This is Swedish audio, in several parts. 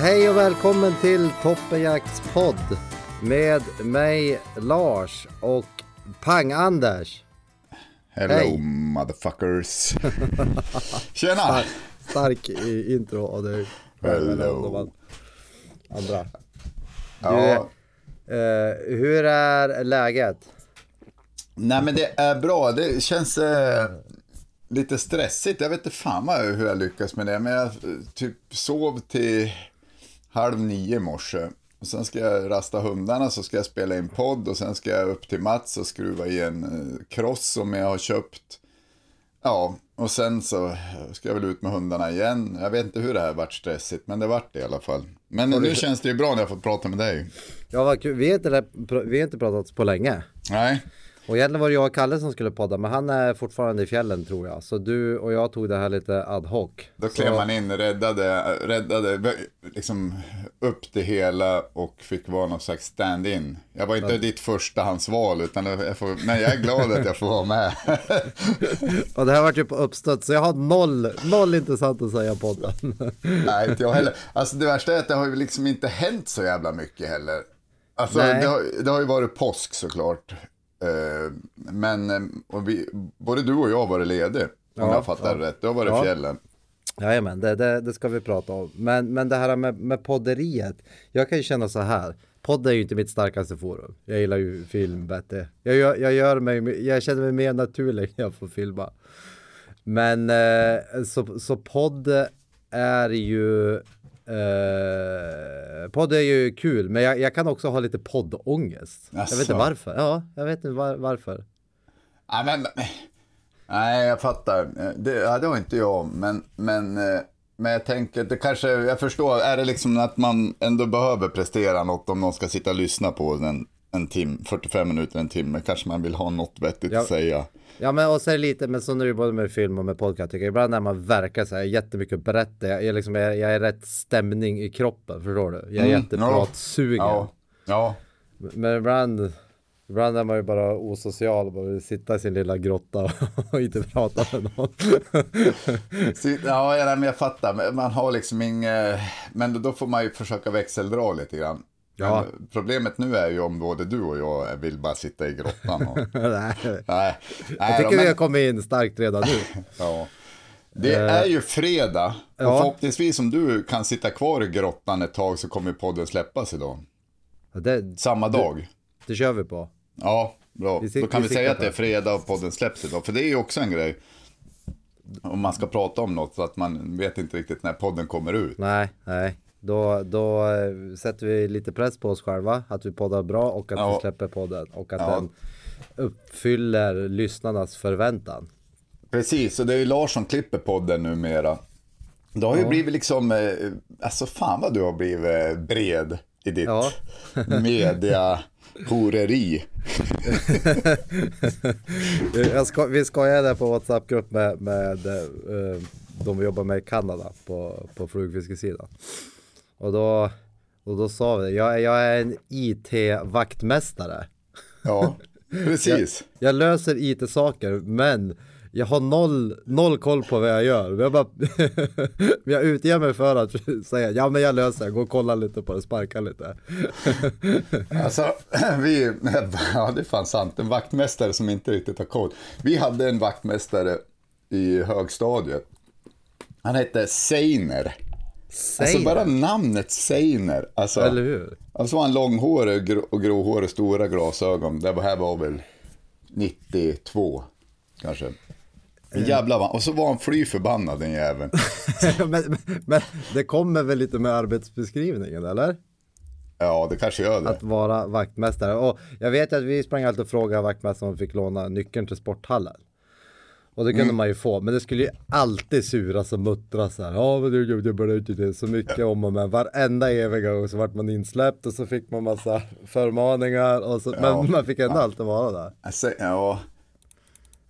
Hej och välkommen till Toppenjakts podd med mig Lars och Pang-Anders. Hello Hej. motherfuckers. Tjena! Stark, stark intro av dig. Hello. Andra. Ja, Eh, hur är läget? nej men det är bra. Det känns eh, lite stressigt. Jag vet inte fan vad, hur jag lyckas med det. Men jag eh, typ sov till halv nio i morse. Och sen ska jag rasta hundarna så ska jag spela in podd och sen ska jag upp till Mats och skruva i en eh, cross som jag har köpt. Ja, och sen så ska jag väl ut med hundarna igen. Jag vet inte hur det här vart stressigt, men det vart det i alla fall. Men nu känns det ju bra när jag får prata med dig. Ja, vad kul. Vi har inte, vi har inte pratat på länge. Nej, Och egentligen var det jag och Kalle som skulle podda, men han är fortfarande i fjällen tror jag. Så du och jag tog det här lite ad hoc. Då Så- klev man in, räddade, räddade liksom upp det hela och fick vara någon slags stand-in. Jag var inte ditt förstahandsval, utan jag får, men jag är glad att jag får vara med. Och det här var typ på uppstöt, så jag har noll, noll intressant att säga podden. Nej, inte jag heller. Alltså det värsta är att det har ju liksom inte hänt så jävla mycket heller. Alltså Nej. det har, det har ju varit påsk såklart. Eh, Men eh, och vi, både du och jag har varit ledig, om Ja, jag fattar ja. rätt. Du har varit i Ja. fjällen. Jajamän, det, det, det ska vi prata om. Men, men det här med, med podderiet, jag kan ju känna så här. Podd är ju inte mitt starkaste forum. Jag gillar ju film bättre. Jag, gör, jag, gör mig, jag känner mig mer naturlig när jag får filma. Men eh, så, så podd är ju eh, Podd är ju kul, men jag, jag kan också ha lite poddångest. Jag vet inte varför. Ja, jag vet inte var, varför. Nej, men, nej, jag fattar. Det, ja, det har inte jag, men, men, eh, men jag tänker, det kanske, jag förstår, är det liksom att man ändå behöver prestera något om någon ska sitta och lyssna på en, en timme, 45 minuter, en timme, kanske man vill ha något vettigt Ja. att säga. Ja men och så är det lite, men så är det både med film och med podcast tycker jag. Ibland när man verkar så här jättemycket att berätta, jag är liksom, jag, jag är rätt stämning i kroppen, förstår du? Jag är Mm, jättepratsugen. Ja, ja. Men ibland, ibland är man ju bara osocial och bara vill sitta i sin lilla grotta och inte prata med någon. Ja, men jag fattar. Men Man har liksom inget, men då får man ju försöka växeldra lite grann. Ja. Problemet nu är ju om både du och jag vill bara sitta i grottan. Och, Nej. nej, Jag tycker då, vi men- har kommit in starkt redan nu. Ja. Det är ju fredag och ja. förhoppningsvis om du kan sitta kvar i grottan ett tag så kommer podden släppas idag. Det, Samma dag. det kör vi på. Ja, bra. Vi Då kan vi vi säga att det är fredag och podden släpps idag. För det är ju också en grej. Om man ska prata om något så att man vet inte riktigt när podden kommer ut. Nej, nej. Då, då eh, sätter vi lite press på oss själva, att vi poddar bra och att Ja. vi släpper podden och att Ja. den uppfyller lyssnarnas förväntan. Precis, och det är ju Lars som klipper podden numera. Det har ju blivit liksom, eh, alltså fan vad du har blivit eh, bred i ditt Ja. media horeri. Ska, vi skojade på WhatsApp-grupp med, med de vi jobbar med i Kanada på, på flugfiskesidan. Och då, och då sa vi, jag, jag är en IT-vaktmästare. Ja, precis. Jag löser IT-saker, men jag har noll, noll koll på vad jag gör. Men Jag, bara, jag utger mig för att säga, ja men jag löser det, gå och kolla lite på det, sparka lite. Alltså, vi, ja det är fan sant, en vaktmästare som inte riktigt har koll. Vi hade en vaktmästare i högstadiet. Han hette Seiner. Alltså Säg bara det. namnet Seiner. Alltså, Eller hur? alltså var han långhårig grå- och gråhårig, stora glasögon. Det här var väl 92 kanske. En jävla va- Och så var han fly förbannad den jäveln. men, men, men det kommer väl lite med arbetsbeskrivningen eller? Ja, det kanske gör det. Att vara vaktmästare. Och jag vet att vi sprang alltid och frågade vaktmästaren om vi fick låna nyckeln till sporthallen. Och det kunde man ju få, men det skulle ju alltid suras och muttras så här. Ja, men du gjorde bara inte det så mycket om och men. Varenda eviga gång så vart man insläppt och så fick man massa förmaningar. Och så, Ja. Men man fick ändå alltid vara där. Alltså, ja.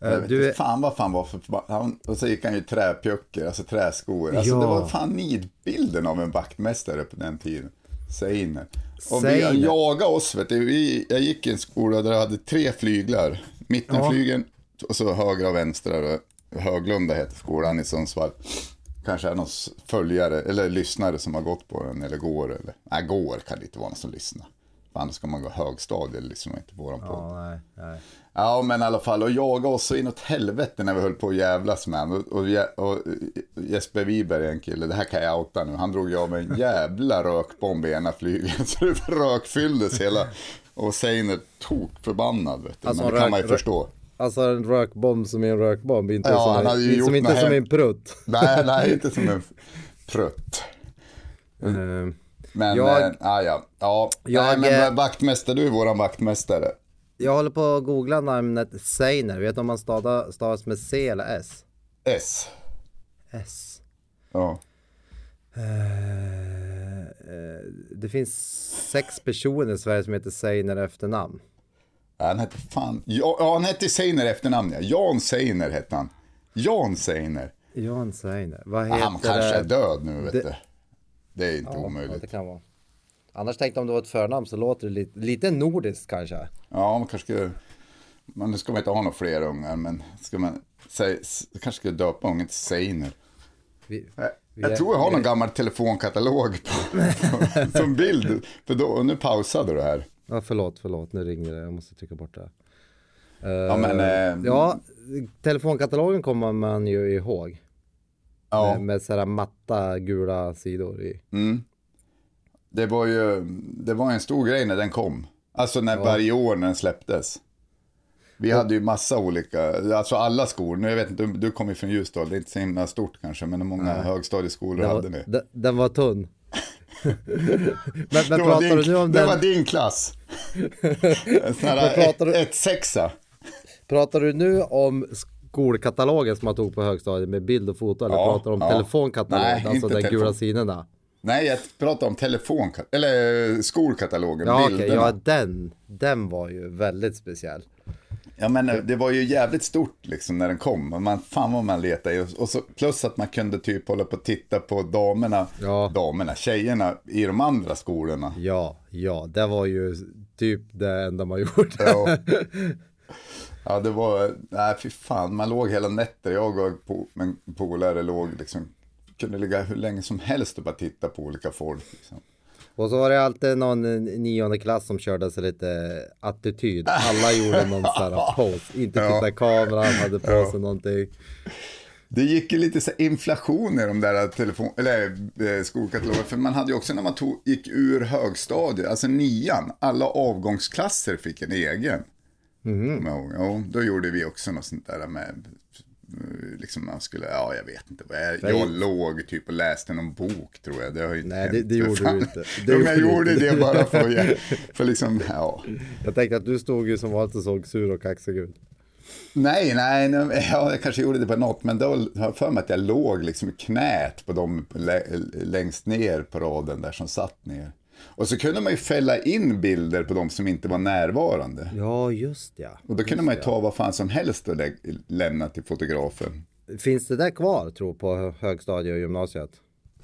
Eh, Jag vet du är- fan vad fan var för han, Och så gick han ju träpjuckor, alltså träskor. Alltså Ja. det var fan nidbilden av en vaktmästare på den tiden. Seiner. Och vi Seiner. jagade oss, vet du. Vi, jag gick i en skola där jag hade tre flyglar. Mittenflygeln och så högra och vänstra. Höglunda heter skolan i Sundsvall. Kanske är någon följare eller lyssnare som har gått på den eller går. Eller, nej, går kan det inte vara någon som lyssnar. För Annars ska man gå högstadie eller lyssnar inte på på. Ja, nej, nej. Ja, men i alla fall, och jaga oss så inåt helvete när vi höll på att jävlas med. Och, och, och Jesper Wiberg, en kille, det här kan jag outa nu, han drog ju av en jävla rökbomb i ena flyget. Så det rökfylldes hela. Och Seiner tok förbannad, vet du. Alltså, men det kan man ju förstå. Alltså en rökbomb som är en rökbomb, inte Ja, som, han hade ju en, gjort som, inte som en prutt. Nej, nej, inte som en prutt. Men, Jag- eh, ah, ja, ja. Jag, nej, men eh, vaktmästare, du är våran vaktmästare. Jag håller på att googla namnet Seiner. Vet du om man stavas med C eller S? S. S. Ja. Eh, det finns sex personer i Sverige som heter Seiner efternamn. Han hette fan, ja, han hette Seiner efternamn ja. Jan Seiner hette han. Jan Seiner. Jan Seiner. Vad heter han kanske är död nu vet Det- du. Det är inte Ja, omöjligt. det kan vara. Annars tänkte jag om det var ett förnamn så låter det lite, lite nordiskt kanske. Ja, man kanske ska, men nu ska man inte ha några fler ungar, men ska man säga, kanske ska döpa ungen till Seiner. Vi, Jag, vi jag är- tror jag har någon gammal telefonkatalog på, på, som bild. För då, nu pausade du här. Ja, förlåt, förlåt, nu ringer det. Jag måste trycka bort det. Ja, men, eh, Ja, telefonkatalogen kommer man ju ihåg. ja. Med, med sådana matta gula sidor i. Det var ju det var en stor grej när den kom. Alltså när varje år när den släpptes. Vi hade ju massa olika, alltså alla skolor. Nu jag vet inte, du, du kommer ju från Ljusdal, det är inte så himla stort kanske, men många högstadieskolor Den hade var, ni. den, den var tunn. men men Det pratar din, du nu om det den? var din klass. En sån här pratar du- ett sexa. Pratar du nu om skolkatalogen som man tog på högstadiet med bild och foto eller Ja, pratar du om ja. telefonkatalogen, Nej, alltså de gula sidorna? Nej, jag pratar om telefon, eller skolkatalogen, Ja bilderna. ja den, den var ju väldigt speciell. Ja men det var ju jävligt stort liksom när den kom. Man, fan vad man letade. Och- så, plus att man kunde typ hålla på och titta på damerna, Ja. damerna, tjejerna i de andra skolorna. Ja, ja, det var ju typ det enda man gjorde. Ja, ja det var, nej fy fan, man låg hela nätter. Jag och en polare låg liksom, kunde ligga hur länge som helst och bara titta på olika folk. Liksom. Och så var det alltid någon nionde klass som körde sig lite attityd. Alla gjorde någon sån här pose. Inte Ja. titta i kameran, hade på sig någonting. Det gick ju lite så inflation i de där telefon, eller eh, skolkatalogerna. För man hade ju också när man tog, gick ur högstadiet, alltså nian, alla avgångsklasser fick en egen. Ihåg. Ja, då gjorde vi också något sånt där med, liksom man skulle, ja jag vet inte jag, jag låg typ och läste någon bok tror jag. Det har ju Nej, det- det gjorde fan. du inte. Det jag gjorde det bara för, för liksom, ja. Jag tänkte att du stod ju som vanligt och såg sur och kaxig ut. Nej, nej, nej, ja, jag kanske gjorde det på något, men då har jag för mig att jag låg liksom i knät på dem lä- längst ner på raden där som satt ner. Och så kunde man ju fälla in bilder på de som inte var närvarande. Ja, just ja. Och då kunde man ju ta vad fan som helst och lä- lämna till fotografen. Finns det där kvar, tror på högstadiet och gymnasiet?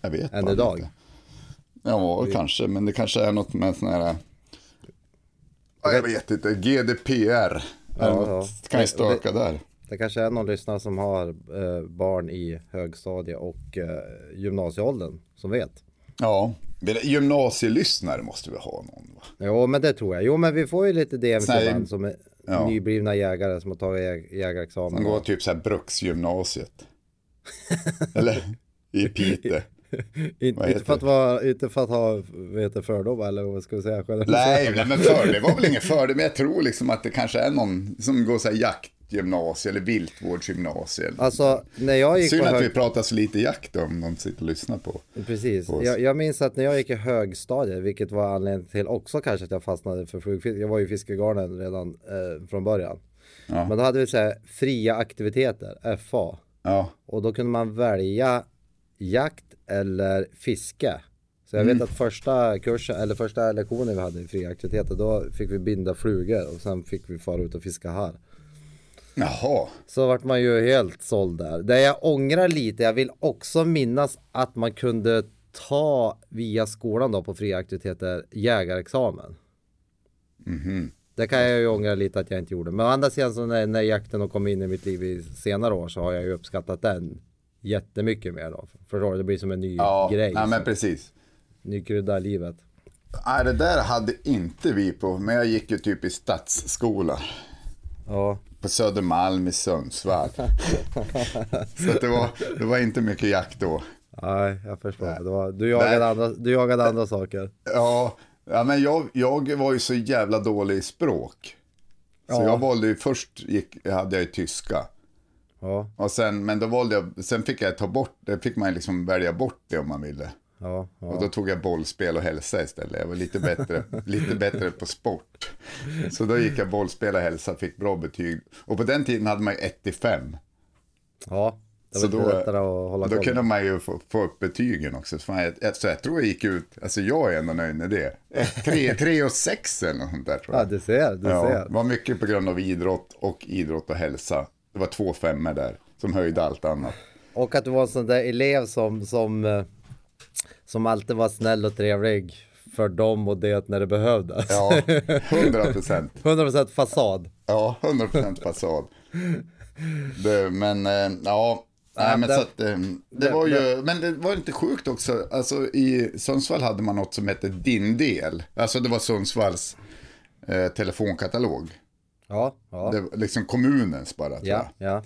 Jag vet Än idag? inte. Ja, kanske, men det kanske är något med sån här... Ja, jag vet inte, GDPR. Ja, Ja, ja. något, kan ju stöka där. Det kanske är någon lyssnare som har eh, barn i högstadie och eh, gymnasieåldern som vet. Ja, gymnasielyssnare måste vi ha någon va? Jo, men det tror jag. Jo, men vi får ju lite Nej. ibland som är, Ja. nyblivna jägare som har tagit jäg- jägarexamen. Han går typ så här Bruksgymnasiet. Eller i Piteå. inte, för att vara, inte för att ha fördomar eller vad ska vi säga? Nej, nej, men för det var väl ingen fördel, men jag tror liksom att det kanske är någon som går så här jaktgymnasie eller viltvårdsgymnasie. Alltså när jag gick Synd på att vi hög... pratar så lite jakt om de sitter och lyssnar på. Precis. oss. Jag, jag minns att när jag gick i högstadiet, vilket var anledningen till också kanske att jag fastnade för flugfiske. Jag var ju i fiskegarden redan eh, från början. Ja. Men då hade vi så här fria aktiviteter, FA. Ja, Och då kunde man välja jakt eller fiske. Så jag Mm. vet att första kursen, eller första lektionen vi hade i fria aktiviteter, då fick vi binda flugor och sen fick vi fara ut och fiska här. Jaha. Så vart man ju helt såld där. Det jag ångrar lite, jag vill också minnas att man kunde ta via skolan då på fria aktiviteter jägarexamen. Det kan jag ju ångra lite att jag inte gjorde. Men å andra sidan så när, när jakten har kommit in i mitt liv i senare år så har jag ju uppskattat den jättemycket mer då. Förstår du? Det blir som en ny Ja, grej. nej, men så. precis. Ny krydda i livet. Nej, det där hade inte vi på, men jag gick ju typ i stadsskola. Ja, På Södermalm i Sundsvall. så det, var, det var inte mycket jakt då. nej jag förstår. Det var, du, jagade Nej. andra, du jagade andra saker. Ja, ja men jag, jag var ju så jävla dålig i språk. Så Ja. jag valde ju först, gick, hade jag ju tyska. Ja, Och sen, men då valde jag, sen fick jag ta bort, det fick man liksom välja bort det om man ville. Ja, ja. Och då tog jag bollspel och hälsa istället. Jag var lite bättre, lite bättre på sport. Så då gick jag bollspel och hälsa, fick bra betyg. Och på den tiden hade man ju 1 till 5. ja. Det Så var lite då, lättare att hålla då koll. kunde man ju få, få upp betygen också. Så, jag, så jag tror jag gick ut, alltså jag är ändå nöjd med det. 3, 3 och 6 eller något sånt där tror Ja, jag. du ser, du Ja, ser. det var mycket på grund av idrott och idrott och hälsa. Det var två femmor där som höjde allt annat. Och att du var en sån där elev som, som, eh, som alltid var snäll och trevlig för dem och det när det behövdes. Ja, 100 procent. 100% fasad. Ja, 100 procent fasad. Det, men eh, ja, nej, men det- så att, eh, det var ju, men det var inte sjukt också. Alltså i Sundsvall hade man något som hette Din del. Alltså det var Sundsvalls eh, telefonkatalog. Ja, ja, Det var liksom kommunens bara ja, ja.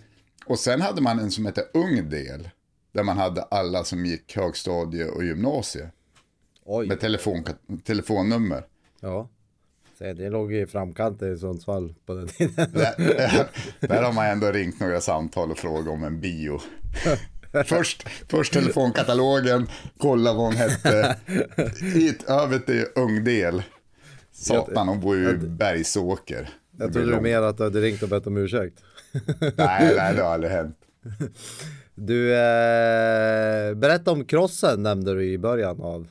Och sen hade man en som hette Ung del. Där man hade alla som gick högstadie och gymnasie. Oj, Med telefon, telefonnummer. ja. Det låg i framkant i Sundsvall på den tiden. Där, där har man ändå ringt några samtal och frågat om en bio. Först, först telefonkatalogen, kolla vad hon hette. Hit över till Ungdel. Satan, hon bor ju i Bergsåker. Jag trodde du mer att du hade ringt och bett om ursäkt. Nej, nej, det har aldrig hänt. Du, eh, berätta om crossen nämnde du i början av.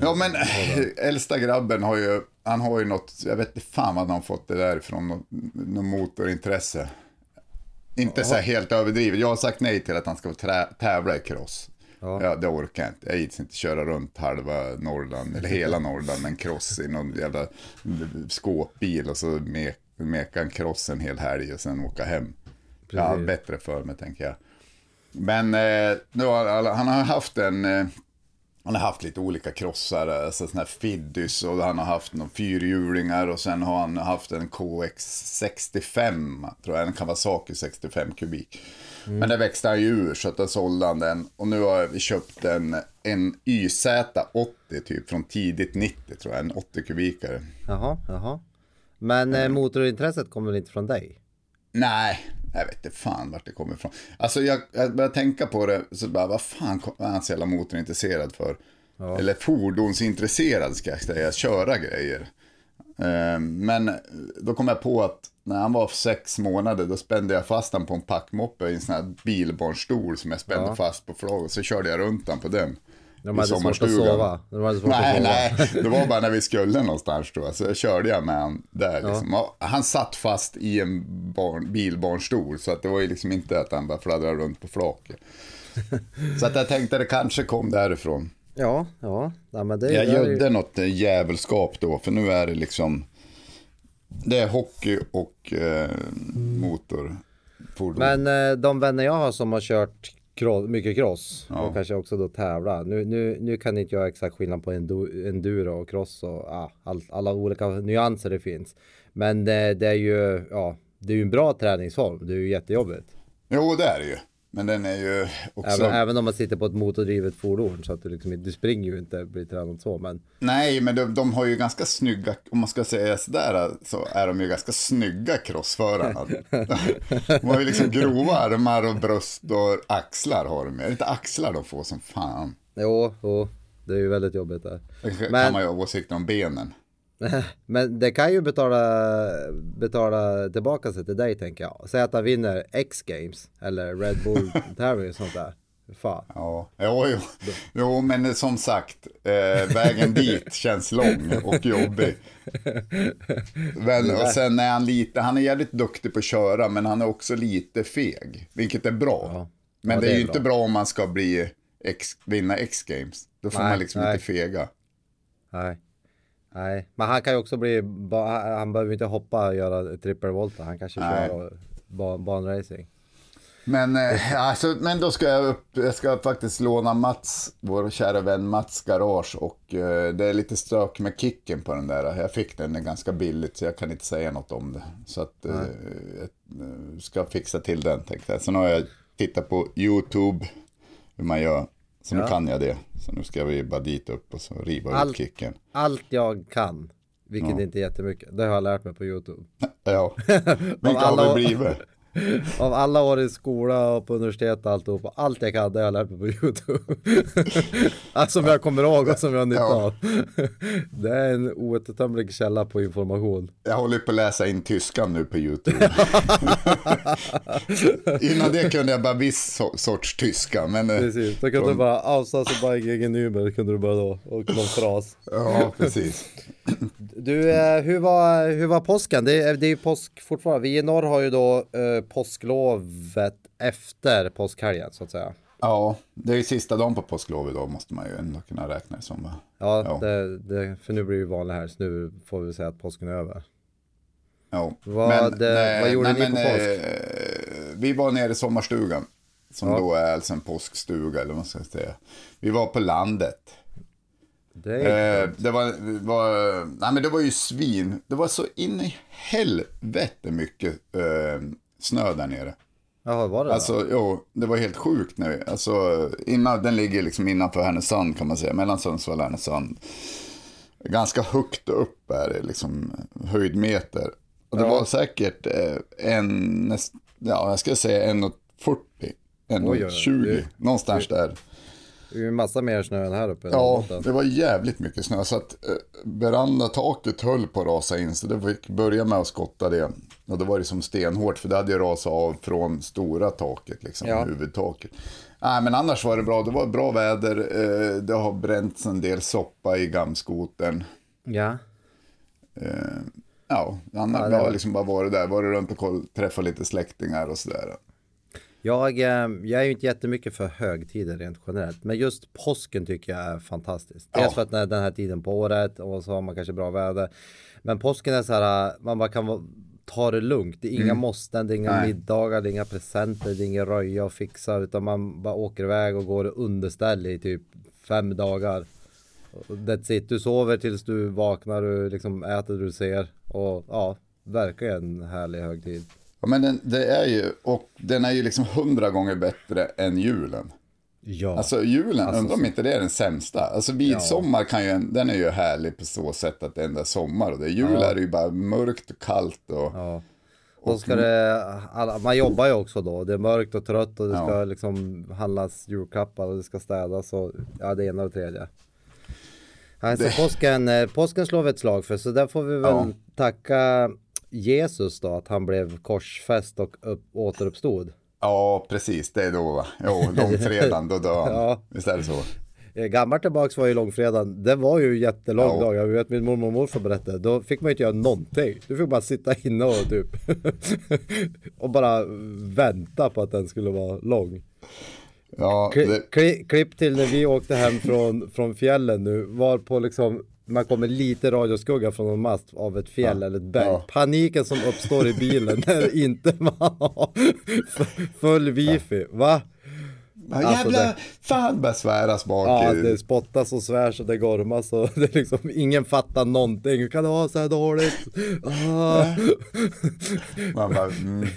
Ja, men äldsta grabben har ju, han har ju något, jag vet inte fan vad han fått det där ifrån, något, något motorintresse. Inte så här helt överdrivet. Jag har sagt nej till att han ska trä, tävla i cross. Ja. det orkar jag inte. Jag gillar inte köra runt halva Norrland, eller hela Norrland med en cross i någon jävla skåpbil och så me- meka en cross en hel helg och sen åka hem. Ja, Precis. bättre för mig tänker jag. Men eh, nu har, han har haft en, eh, han har haft lite olika krossar, alltså sådana här Fiddys och han har haft några fyrhjulingar och sen har han haft en KX65, tror jag, en Kawasaki 65 kubik. Men det växte han ju ur så att då sålde han den och nu har vi köpt en, en YZ80 typ från tidigt 90 tror jag, en 80 kubikare. Jaha, jaha. Men eh, motorintresset kommer väl inte från dig? Nej, jag vet inte fan vart det kommer ifrån. Alltså jag, jag började tänka på det, så bara vad fan är han så jävla motorintresserad för? Eller fordonsintresserad ska jag säga, köra grejer. Eh, Men då kom jag på att när han var sex månader då spände jag fast han på en packmoppe i en sån här bilbarnstol som jag spände fast på flagg och så körde jag runt han på den. De hade svårt att sova. Nej, att sova. nej, det var bara när vi skulle någonstans då. Så körde jag med han där liksom. Och Han satt fast i en barn, bilbarnstol. Så att det var ju liksom inte att han bara fladdrade runt på flaket. Så att jag tänkte det kanske kom därifrån. Ja, ja. ja men det, Jag är ju- gödde något jävelskap då. För nu är det liksom. Det är hockey och eh, motorfordon. Men eh, de vänner jag har som har kört cross, mycket cross Ja. och kanske också då tävla. Nu, nu, nu kan inte jag exakt skillnad på enduro och cross och ja, all, alla olika nyanser det finns. Men det, det är ju, ja, det är ju en bra träningsform. Det är ju jättejobbigt. Jo, det är det ju. Men den är ju också... Även, även om man sitter på ett motordrivet fordon så att du liksom du springer ju inte, blir tränad så. Men Nej, men de, de har ju ganska snygga, om man ska säga sådär, så är de ju ganska snygga crossförarna. De har ju liksom grova armar och bröst och axlar har de. Är det inte axlar de får som fan? jo, jo, det är ju väldigt jobbigt där. Det kan Men- man ju ha åsikter om benen. Men det kan ju betala, betala tillbaka sig till dig tänker jag. Säg att han vinner X-games eller Red Bull tävling och sånt där. Fan. Ja, jo, jo. jo men som sagt, eh, vägen dit känns lång och jobbig. Men, och sen är han lite, han är jävligt duktig på att köra, men han är också lite feg, vilket är bra. Ja. Men Ja, det det är är ju bra. inte bra om man ska bli X, vinna X-games. Då får Nej, man liksom nej. inte fega. Nej. Nej, men han kan ju också bli, han behöver inte hoppa och göra trippelvolta. Han kanske Nej. kör ban, banracing. Men, eh, alltså, men då ska jag upp, jag ska faktiskt låna Mats, vår kära vän Mats garage och eh, det är lite stök med kicken på den där. Jag fick den ganska billigt så jag kan inte säga något om det. Så att eh, jag eh, ska fixa till den tänkte jag. Sen har jag tittat på YouTube hur man gör. Så nu Ja. kan jag det. Så nu ska vi bara dit upp och så riva Allt- ut kicken. Allt jag kan, vilket Ja. inte är jättemycket, det har jag lärt mig på YouTube. Ja, vilka alla- har vi blivit? Av alla år i skola och på universitet och alltihopa, allt jag kan det har jag lärt mig på YouTube. Som jag kommer ihåg och som jag har nytta av. Det är en outtömlig källa på information. Jag håller på att läsa in tyskan nu på YouTube. Innan det kunde jag bara viss so- sorts tyska. Men, eh, Precis, då kunde från- du bara avsatsa bara egen nummer kunde du bara då och någon fras. Ja, precis. Du, eh, hur var, hur var påsken? Det det är ju påsk fortfarande. Vi i norr har ju då eh, påsklovet efter påskhelgen så att säga. Ja, det är ju sista dagen på påsklov idag måste man ju ändå kunna räkna det som. va? Ja, Ja. Det, det, för nu blir det ju vanlig här, så nu får vi säga att påsken är över. Ja. Vad, eh, vad gjorde ni på påsk? eh, vi var nere i sommarstugan. Som Ja. då är alltså en påskstuga eller vad man ska säga. Vi var på landet. Det Eh, det var, var, nej men det var ju svin. Det var så in i helvete mycket eh, snö där nere. Jaha, var det Alltså, jo, det var helt sjukt nu. Alltså, innan, den ligger liksom innanför Härnösand kan man säga, mellan Sundsvall och Härnösand. Ganska högt upp är det, liksom höjdmeter. Och det Ja. var säkert eh, en, ja, jag ska säga 1,40, Oj, oj, 1,20, det- någonstans där. Det är ju massa mer snö än här uppe. Ja, det var jävligt mycket snö. Så att eh, verandataket höll på att rasa in. Så det fick börja med att skotta det. Och då var det som stenhårt. För det hade ju rasat av från stora taket, liksom Ja. huvudtaket. Nej, men annars var det bra. Det var bra väder. Eh, det har bränts en del soppa i gamskoten. Ja. Eh, ja, annars Ja, det har var- liksom bara varit där. Varit runt och koll, träffat lite släktingar och sådär. Jag, eh, jag är ju inte jättemycket för högtider rent generellt. Men just påsken tycker jag är fantastiskt. Dels Ja. för att den här tiden på året och så har man kanske bra väder. Men påsken är så här, man bara kan vara- ta det lugnt. Det är inga måsten, det är inga Mm. Nej. middagar, det är inga presenter, det är inga röja och fixa. Utan man bara åker iväg och går underställ i typ fem dagar. Och That's it. Du sover tills du vaknar, du liksom äter det du ser. Och ja, verkar en härlig högtid. Ja, men den, det är ju, och den är ju liksom hundra gånger bättre än julen. Ja. Alltså julen, Alltså, undrar om inte det är den sämsta. Alltså midsommar kan ju, en- den är ju härlig på så sätt att det är sommar. Och det jul Ja. är det ju bara mörkt och kallt och Ja. Och ska det, alla, man jobbar ju också då, det är mörkt och trött och det Ja. ska liksom handlas julklappar och det ska städas och ja det ena och det tredje. Alltså Det- påsken, eh, påsken slår vi ett slag för så där får vi väl Ja. tacka Jesus då att han blev korsfäst och upp, återuppstod. Ja, precis, det är då va. Jo, långfredagen, då dör han. Ja. Visst är det så? Eh, Gammalt tillbaks var ju långfredagen, det var ju jättelång Ja. dag. Jag vet min mormor och morfar berättade, då fick man ju inte göra någonting. Du fick bara sitta inne och typ och bara vänta på att den skulle vara lång. Ja, det, kli, klipp till när vi åkte hem från, från fjällen nu, var på liksom man kommer lite radioskugga från en mast av ett fjäll eller ett berg. Ja. Paniken som uppstår i bilen när inte var f- full wifi. Va? Bara, Alltså, Jävla det- fan börjar sväras bak Ja, det spottas och svärs och det gormas och det är liksom ingen fattar någonting. Hur kan det vara så här dåligt? Ah. Man bara, mm,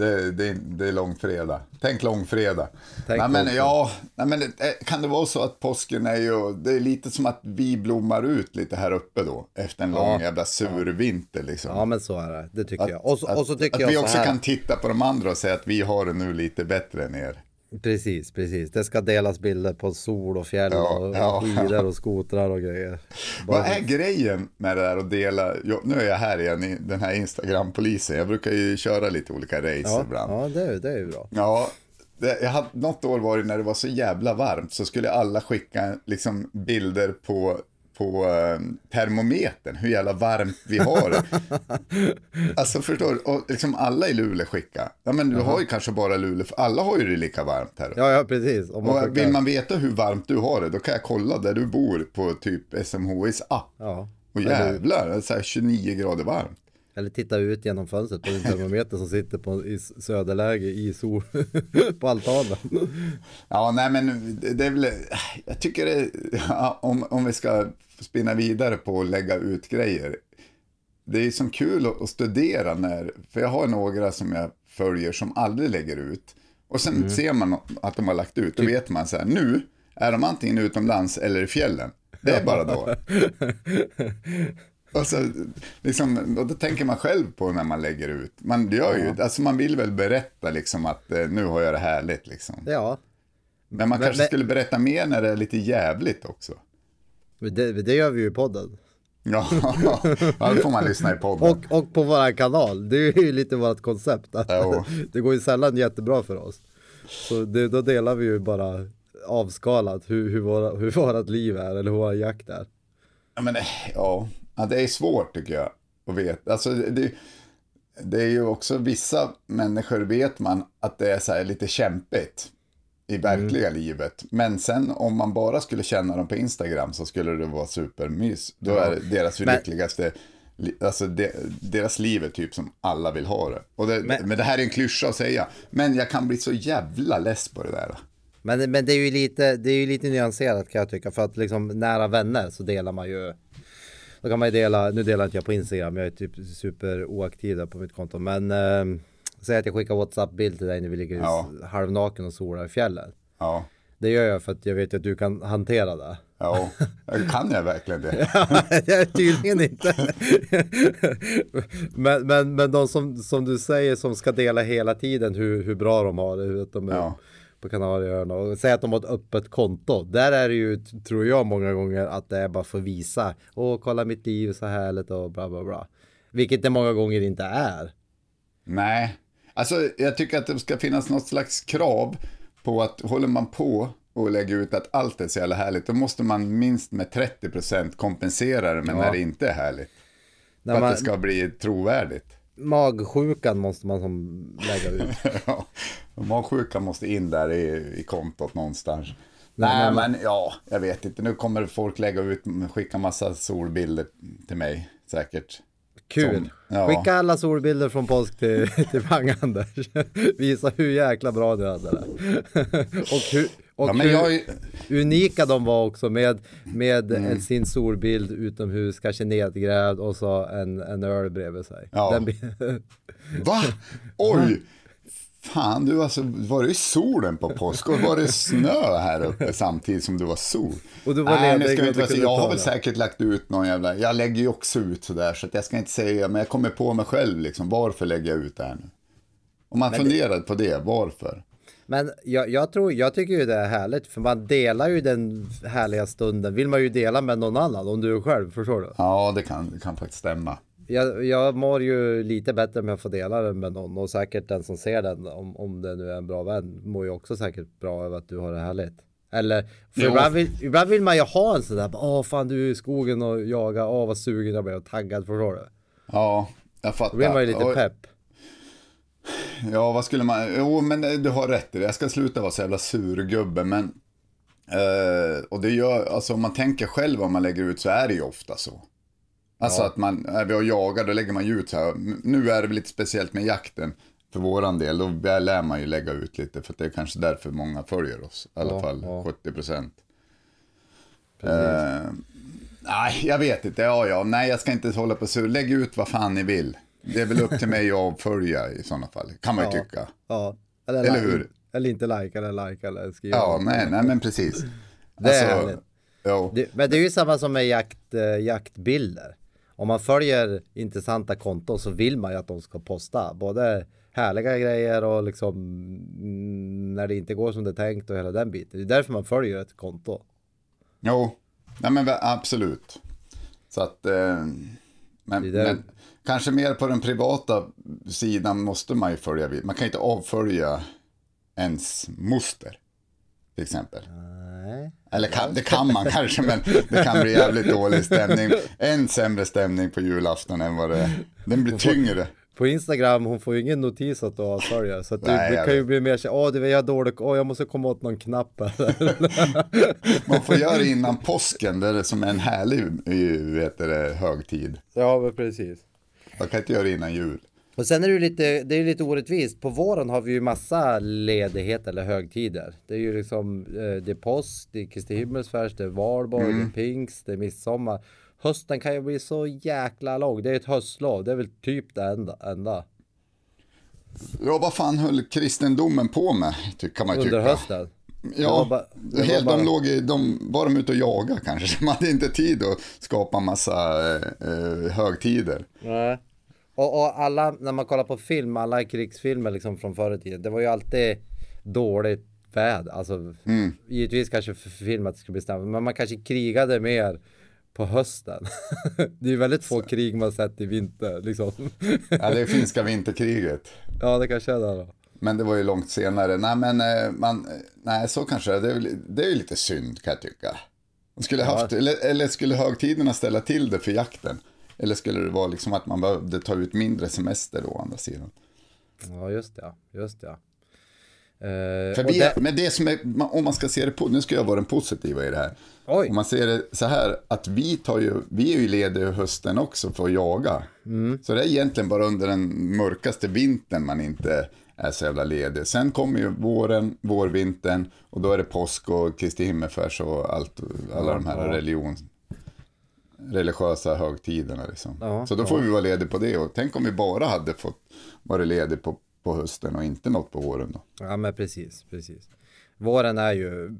det, det, det är långfredag. Tänk långfredag. Tänk nej, men, ja, nej, men det- kan det vara så att påsken är ju, det är lite som att vi blommar ut lite här uppe då. Efter en lång jävla sur vinter liksom. Ja men så är det, det tycker Att, jag. Och så, och så tycker att jag vi så också kan titta på de andra och säga att vi har det nu lite bättre än er. Precis, precis. Det ska delas bilder på sol och fjäll Ja, och ja. skidor och skotrar och grejer. Vad är grejen med det där att dela, jo, nu är jag här igen i den här Instagram-polisen, jag brukar ju köra lite olika race Ja, ibland. ja det, är- det är ju bra. Ja, det, jag hade, något år var det när det var så jävla varmt så skulle alla skicka liksom, bilder på, på eh, termometern, hur jävla varmt vi har alltså förstår du, och liksom alla i Luleå skickar. Ja men du har ju kanske bara Luleå, för alla har ju det lika varmt här. Ja, ja precis. Om man och vill man veta hur varmt du har det, då kan jag kolla där du bor på typ SMHIs app. Ja. Och jävlar, det är så här 29 grader varmt. Eller titta ut genom fönstret på din termometer som sitter på, i söderläge i sol på altanen. Ja, nej men det är väl, jag tycker det, ja, om, om vi ska spinna vidare på att lägga ut grejer. Det är som kul att, att studera när, för jag har några som jag följer som aldrig lägger ut. Och sen ser man att de har lagt ut, då vet man så här, nu är de antingen utomlands eller i fjällen. Det är bara då. Och, så, liksom, och då tänker man själv på när man lägger ut. Man gör ju, alltså man vill väl berätta liksom att eh, nu har jag det härligt liksom. Ja, Men man Men- kanske men- skulle berätta mer när det är lite jävligt också. det, det gör vi ju i podden. Ja, ja, då får man lyssna i podden. Och, och på våran kanal. Det är ju lite vårt koncept. Att Jo. det går ju sällan jättebra för oss. Så det, då delar vi ju bara avskalat hur, hur, våra, hur vårat liv är eller hur vår jakt är. Ja, men, det- ja. Ja, det är svårt tycker jag att veta. Alltså, det, det, är ju också vissa människor vet man att det är så här lite kämpigt i verkliga Mm. livet. Men sen om man bara skulle känna dem på Instagram så skulle det vara supermys. Då är det deras Men- lyckligaste, li- alltså de, deras liv är typ som alla vill ha det. Och det men, Men- det här är en klyscha att säga. Men jag kan bli så jävla less på det där. Men, men det är ju lite, det är ju lite nyanserat kan jag tycka. För att liksom nära vänner så delar man ju. Då kan man ju dela, nu delar inte jag på Instagram, jag är typ super oaktiv där på mitt konto. Men eh, säg att jag skickar WhatsApp-bild till dig när vi ligger Ja. halvnaken och solar i fjällen. Ja. Det gör jag för att jag vet att du kan hantera det. Ja, kan jag verkligen det? Ja, Tydligen inte. men, men, men de som, som du säger som ska dela hela tiden hur, hur bra de har det, hur att de är Ja. På Kanarieöarna och säga att de har ett öppet konto. Där är det ju, tror jag många gånger, att det är bara för att visa. Åh, kolla mitt liv så härligt och bla bla bla. Vilket det många gånger inte är. Nej, alltså jag tycker att det ska finnas något slags krav på att håller man på och lägger ut att allt är så jävla härligt, då måste man minst med 30% kompensera det med när det inte är härligt. När för man, att det ska bli trovärdigt. Magsjukan måste man som lägga ut. Ja, Magsjukan måste in där i, i kontot någonstans. Nej, men- ja, jag vet inte. Nu kommer folk lägga ut, skicka massa solbilder till mig säkert. Kul. Som- ja. Skicka alla solbilder från påsk till, till Pang-Anders. Visa hur jäkla bra du hade det. och hur, och Ja, men hur jag, unika de var också med, med Mm. en, sin solbild utomhus, kanske nedgrävd och så en, en öl bredvid sig. Ja. Den, Va? Oj! Fan, du alltså, var det solen på påsk och var det snö här uppe samtidigt som du var sol? Och du var Nej, nu ska vi inte jag har väl det. säkert lagt ut någon jävla, jag lägger ju också ut sådär så att jag ska inte säga, men jag kommer på mig själv liksom, varför lägger jag ut det här nu? Om man funderar på det, varför? Men jag, jag tror, jag tycker ju det är härligt för man delar ju den härliga stunden. Vill man ju dela med någon annan om du är själv, förstår du? Ja, det kan, det kan faktiskt stämma. Jag, jag mår ju lite bättre med att få dela den med någon och säkert den som ser den om, om det nu är en bra vän mår ju också säkert bra över att du har det härligt. Eller, för ibland vill, ibland vill man ju ha en sån där, åh fan du är i skogen och jagar, åh vad sugen jag blev och taggad förstår du. Ja, jag fattar. Då blir man ju lite pepp. Ja, vad skulle man... Jo, men eh, du har rätt i det. Jag ska sluta vara så jävla surgubbe, men... Eh, och det gör... Alltså om man tänker själv om man lägger ut så är det ju ofta så. Alltså att man är vi och jagar, då lägger man ju ut så här. "M- Nu är det väl lite speciellt med jakten. för våran del, då lär man ju lägga ut lite, för det är kanske därför många följer oss, i alla Ja, fall ja. 70 procent. Eh, nej, jag vet inte, ja, ja, nej, jag ska inte hålla på så, lägg ut vad fan ni vill. Det är väl upp till mig att avfölja i sådana fall, kan man ju Ja. tycka. Ja. Eller, Eller hur? Eller inte like eller like eller skriva. Ja, nej, nej, men precis. Det är härligt. ja. Det, men det är ju samma som med jakt, eh, jaktbilder. Om man följer intressanta konton så vill man ju att de ska posta både härliga grejer och liksom mm, när det inte går som det är tänkt och hela den biten. Det är därför man följer ett konto. Jo, nej men absolut. Så att, eh, men, men kanske mer på den privata sidan måste man ju följa vid. Man kan inte avfölja ens moster, till exempel. Nej. Eller kan, det kan man kanske, men det kan bli jävligt dålig stämning. En sämre stämning på julafton än vad det är. Den blir tyngre. På Instagram, hon får ju ingen notis att du har följare. Så att det, Nej, det kan ju bli mer så åh du jag har dålig, åh jag måste komma åt någon knapp här. Man får göra det innan påsken, det är det som är en härlig eh, vet det, högtid. ja precis. Man kan inte göra det innan jul. Och sen är det ju lite, det är lite orättvist. På våren har vi ju massa ledighet eller högtider. Det är ju liksom, eh, det är påsk, det är Kristi himmelsfärd, det är valborg, det är pingst, det är midsommar. Hösten kan ju bli så jäkla lång. Det är ett höstlov, det är väl typ det enda. enda. Ja, vad fan höll kristendomen på med, kan man ju tycka. Under hösten. Ja, bara- helt, bara- de låg i, de, var de ute och jagade kanske? De hade inte tid att skapa massa eh, eh, högtider. Nej. Och, och alla, när man kollar på film, alla krigsfilmer liksom från förr i tiden, det var ju alltid dåligt väder. Alltså, givetvis kanske för film att det skulle bli snabbt, men man kanske krigade mer på hösten. det är ju väldigt få krig man sett i vinter liksom. Ja, det är finska vinterkriget. ja, det kanske är det då. Men det var ju långt senare. Nej, men eh, man, eh, nej, så kanske det är. Det är, ju lite synd kan jag tycka. Skulle haft, eller, eller skulle högtiderna ställa till det för jakten? Eller skulle det vara liksom att man behövde ta ut mindre semester då, å andra sidan? Ja, just det. ja, Just det. ja. Eh, För vi, det- men det som är, om man ska se det på, nu ska jag vara den positiva i det här. Oj. Om man ser det så här, att vi tar ju, vi är ju lediga hösten också för att jaga. Mm. Så det är egentligen bara under den mörkaste vintern man inte är så jävla ledig. Sen kommer ju våren, vårvintern och då är det påsk och Kristi himmelsfärd och allt, alla de här religion, religiösa högtiderna liksom. Ja, så då får vi vara lediga på det och tänk om vi bara hade fått vara ledig på, på hösten och inte något på våren då. Ja men precis, precis. Våren är ju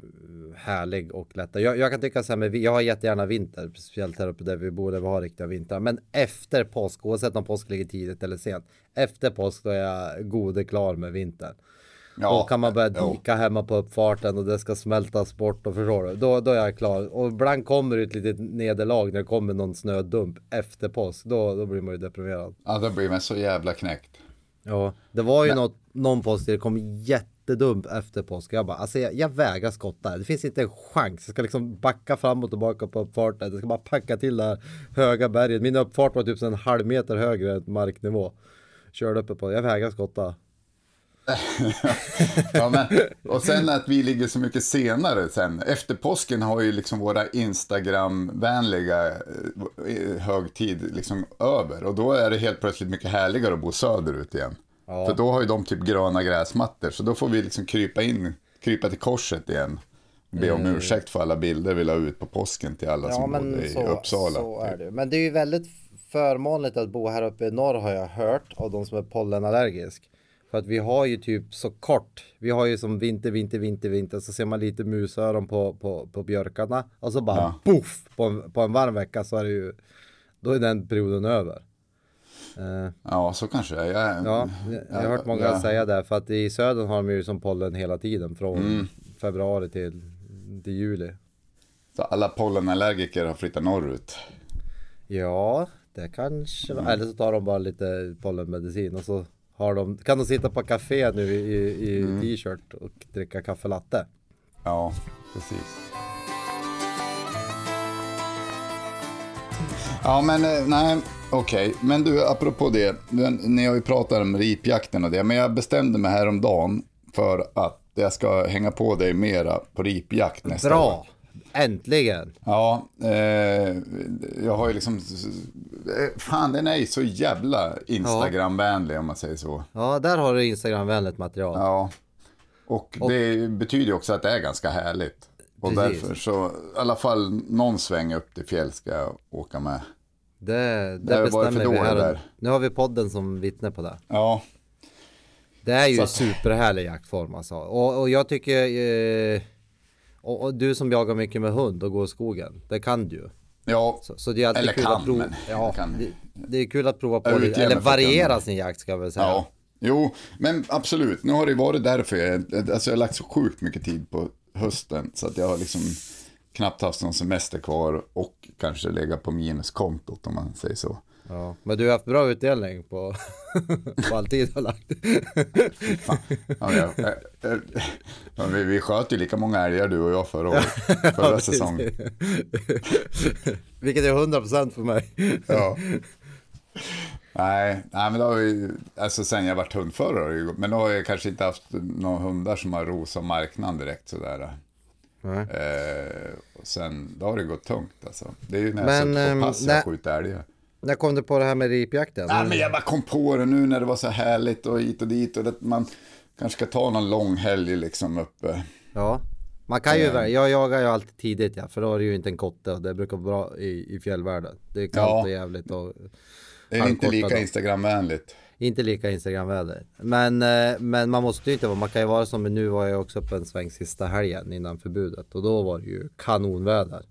härlig och lättare. Jag, jag kan tycka så här med, jag har jättegärna vinter, speciellt här uppe där vi bor, där vi har riktiga vintrar. Men efter påsk, oavsett om påsk ligger tidigt eller sent, efter påsk då är jag gode klar med vintern. Ja, då kan man börja dika hemma på uppfarten och det ska smältas bort och förstår du? Då, då är jag klar. Och ibland kommer det ett litet nederlag när det kommer någon snödump efter påsk. Då, då blir man ju deprimerad. Ja, då blir man så jävla knäckt. Ja, det var ju något, någon påsk där det kom jättedumt efter påsk. Jag bara, alltså jag, jag vägrar skotta. Det finns inte en chans. Jag ska liksom backa fram och tillbaka på uppfarten. Jag ska bara packa till det här höga berget. Min uppfart var typ en halv meter högre än marknivå. Körde uppe på, jag vägrar skotta. Ja, men, och sen att vi ligger så mycket senare sen. Efter påsken har ju liksom våra Instagram-vänliga eh, högtid liksom över. Och då är det helt plötsligt mycket härligare att bo söderut igen. Ja. För då har ju de typ gröna gräsmattor. Så då får vi liksom krypa in, krypa till korset igen. Be om ursäkt för alla bilder vi la ut på påsken till alla som bodde i Uppsala. så är det. Men det är ju väldigt förmånligt att bo här uppe i norr har jag hört av de som är pollenallergisk. För att vi har ju typ så kort. Vi har ju som vinter, vinter, vinter, vinter. Så ser man lite musöron på, på, på björkarna. Och så bara Ja. poff! På en, på en varm vecka så är det ju. Då är den perioden över. Eh, Ja, så kanske det är. Jag, ja, jag har hört många ja. säga det. För att i södern har de ju som pollen hela tiden. Från Mm. februari till, till juli. Så alla pollenallergiker har flyttat norrut. Ja, det kanske Eller så tar de bara lite pollenmedicin och så har de, kan de sitta på café nu i, i, i t-shirt och dricka kaffe latte. Ja, precis. Ja, men eh, nej, okej. Men du, apropå det. Ni har ju pratat om ripjakten och det. Men jag bestämde mig häromdagen för att jag ska hänga på dig mera på ripjakt nästa år. Bra! Äntligen! Ja, eh, jag har ju liksom eh, fan den är ju så jävla Instagram-vänlig om man säger så. Ja, där har du Instagram-vänligt material. Ja. Och, det betyder ju också att det är ganska härligt. Och Precis. därför så, i alla fall någon sväng upp till fjäll ska jag åka med. Det, det, Det bestämmer vi här. och- där. Nu har vi podden som vittne på det. Ja, Det är ju Så superhärlig jaktform alltså. Och, och jag tycker, eh, och, och du som jagar mycket med hund och går i skogen, det kan du ju. ja. Så, så det är Eller kul kan, att prova. men Ja, kan. Det, det är kul att prova på mig eller variera sin jakt ska jag väl säga. Ja, jo, men absolut. Nu har det varit därför jag, alltså jag har lagt så sjukt mycket tid på hösten så att jag har liksom knappt haft någon semester kvar och kanske legat på minuskontot om man säger så. Ja, Men du har haft bra utdelning på, på all tid du har lagt. Fan. Ja, jag, ja, vi, vi sköt ju lika många älgar du och jag förra året, förra säsongen. Vilket är 100% för mig. Ja. Nej, nej, men då har vi, alltså sen jag varit hundförare, men då har jag kanske inte haft några hundar som har rosat marknaden direkt sådär. Nej. Eh, och sen, då har det gått tungt alltså. Det är ju när jag Men, suttit ehm, på pass när- jag skjuter älgar. När kom du på det här med ripjakten? Nej, men jag bara kom på det nu när det var så härligt och hit och dit och att man kanske ska ta någon lång helg liksom uppe. Ja, man kan ju, Eh. jag jagar ju alltid tidigt ja, för då är det ju inte en kotte och det brukar vara bra i, i fjällvärlden. Det är kallt Ja. och jävligt och Det är inte lika. Instagramvänligt. inte lika Instagramväder. Men, eh, men man måste ju inte vara, man kan ju vara som nu var jag också uppe en sväng sista helgen innan förbudet och då var det ju kanonväder.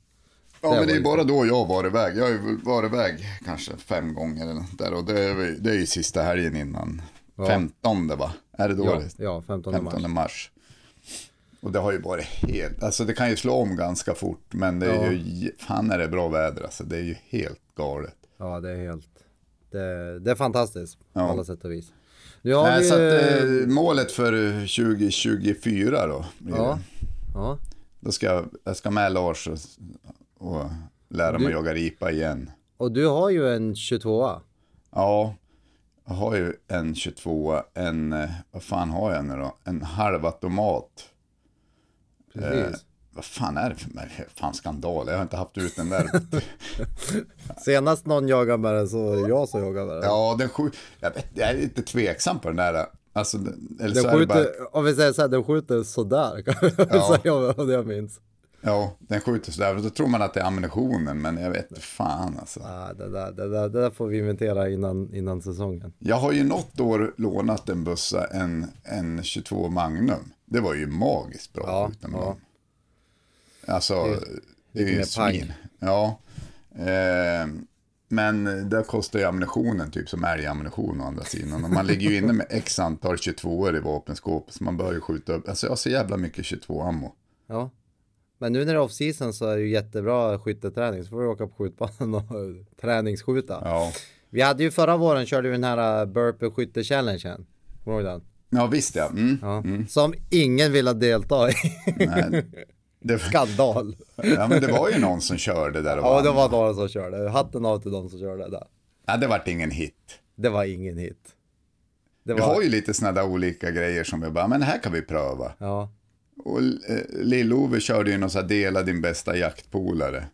Ja, men det är bara då jag var iväg. Jag har ju varit iväg kanske fem gånger eller där och det är, det är ju sista helgen innan. 15 va? Är det då? Ja, ja 15 15 mars. mars. Och det har ju varit helt, alltså det kan ju slå om ganska fort, men det är Ja. ju, fan är det bra väder alltså, det är ju helt galet. Ja det är helt, det, det är fantastiskt på Ja. alla sätt och vis. Har Nej, vi så att, eh, målet för 2024 då, det. ja, ja. då ska jag, jag ska med Lars och, och lära mig Du- att jaga ripa igen. Och du har ju en 22 Ja, jag har ju en 22, en, eh, vad fan har jag nu då? En halvautomat. Precis. Eh, vad fan är det för mig? Fan skandal, jag har inte haft ut den där. Senast någon jagade med den så det jag som jagar med den. ja, den skjuter, jag, vet, jag är lite tveksam på den där. Alltså, den- eller Den så är det bara, skjuter, om vi säger så här, den skjuter sådär kan Ja. säga det jag minns. Ja, den skjuter sådär. Då tror man att det är ammunitionen, men jag vet fan alltså. Ah, det, där, det, där, det där får vi inventera innan, innan säsongen. Jag har ju något år lånat en bussa, en, en 22 Magnum. Det var ju magiskt bra Ja, med ja. Alltså, det är lite ju svin. Ja. Eh, men det kostar ju ammunitionen typ som älgammunition å andra sidan. Och man ligger ju inne med x antal 22 i vapenskåpet. Så man bör ju skjuta upp. Alltså jag har så jävla mycket 22 ammo. Ja. Men nu när det är off-season så är det ju jättebra skytteträning. Så får vi åka på skjutbanan och träningsskjuta. Ja. Vi hade ju förra våren körde vi den här uh, burpee skytte challengen. Kommer du ihåg den? Ja visst ja. Mm. Ja. Som ingen ville delta i. Nej, det, Skandal. ja men det var ju någon som körde där och Ja, vann. det var några som körde. Hatten av till de som körde där. Ja, det vart ingen hit. Det var ingen hit. Det Vi har ju lite sådana där olika grejer som vi bara, men här kan vi pröva. Ja. Och eh, Lill-Ove körde ju någon sån här dela din bästa jaktpolare.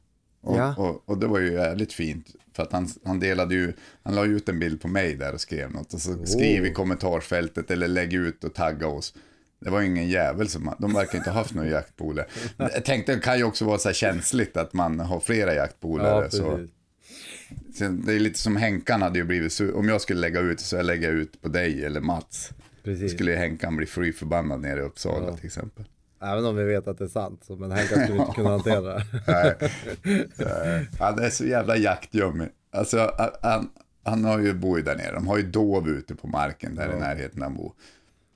Och, Ja. och, och det var ju jävligt fint. För att han, han delade ju, han la ut en bild på mig där och skrev något. Och så skriv i kommentarsfältet eller lägg ut och tagga oss. Det var ju ingen jävel som, de verkar inte ha haft någon jaktpolare. Jag tänkte det kan ju också vara så här känsligt att man har flera jaktpolare. Ja, så. Så det är lite som Henkan hade ju blivit, sur. om jag skulle lägga ut så jag lägga ut på dig eller Mats. Då Precis. skulle ju Henkan bli fly förbannad nere i Uppsala Ja. till exempel. Även om vi vet att det är sant. så- Men Henka skulle inte kunna hantera det. Nej. Nej. Han är så jävla jaktjummi. Alltså, han, han har ju bor där nere. De har ju dov ute på marken där i närheten han bor.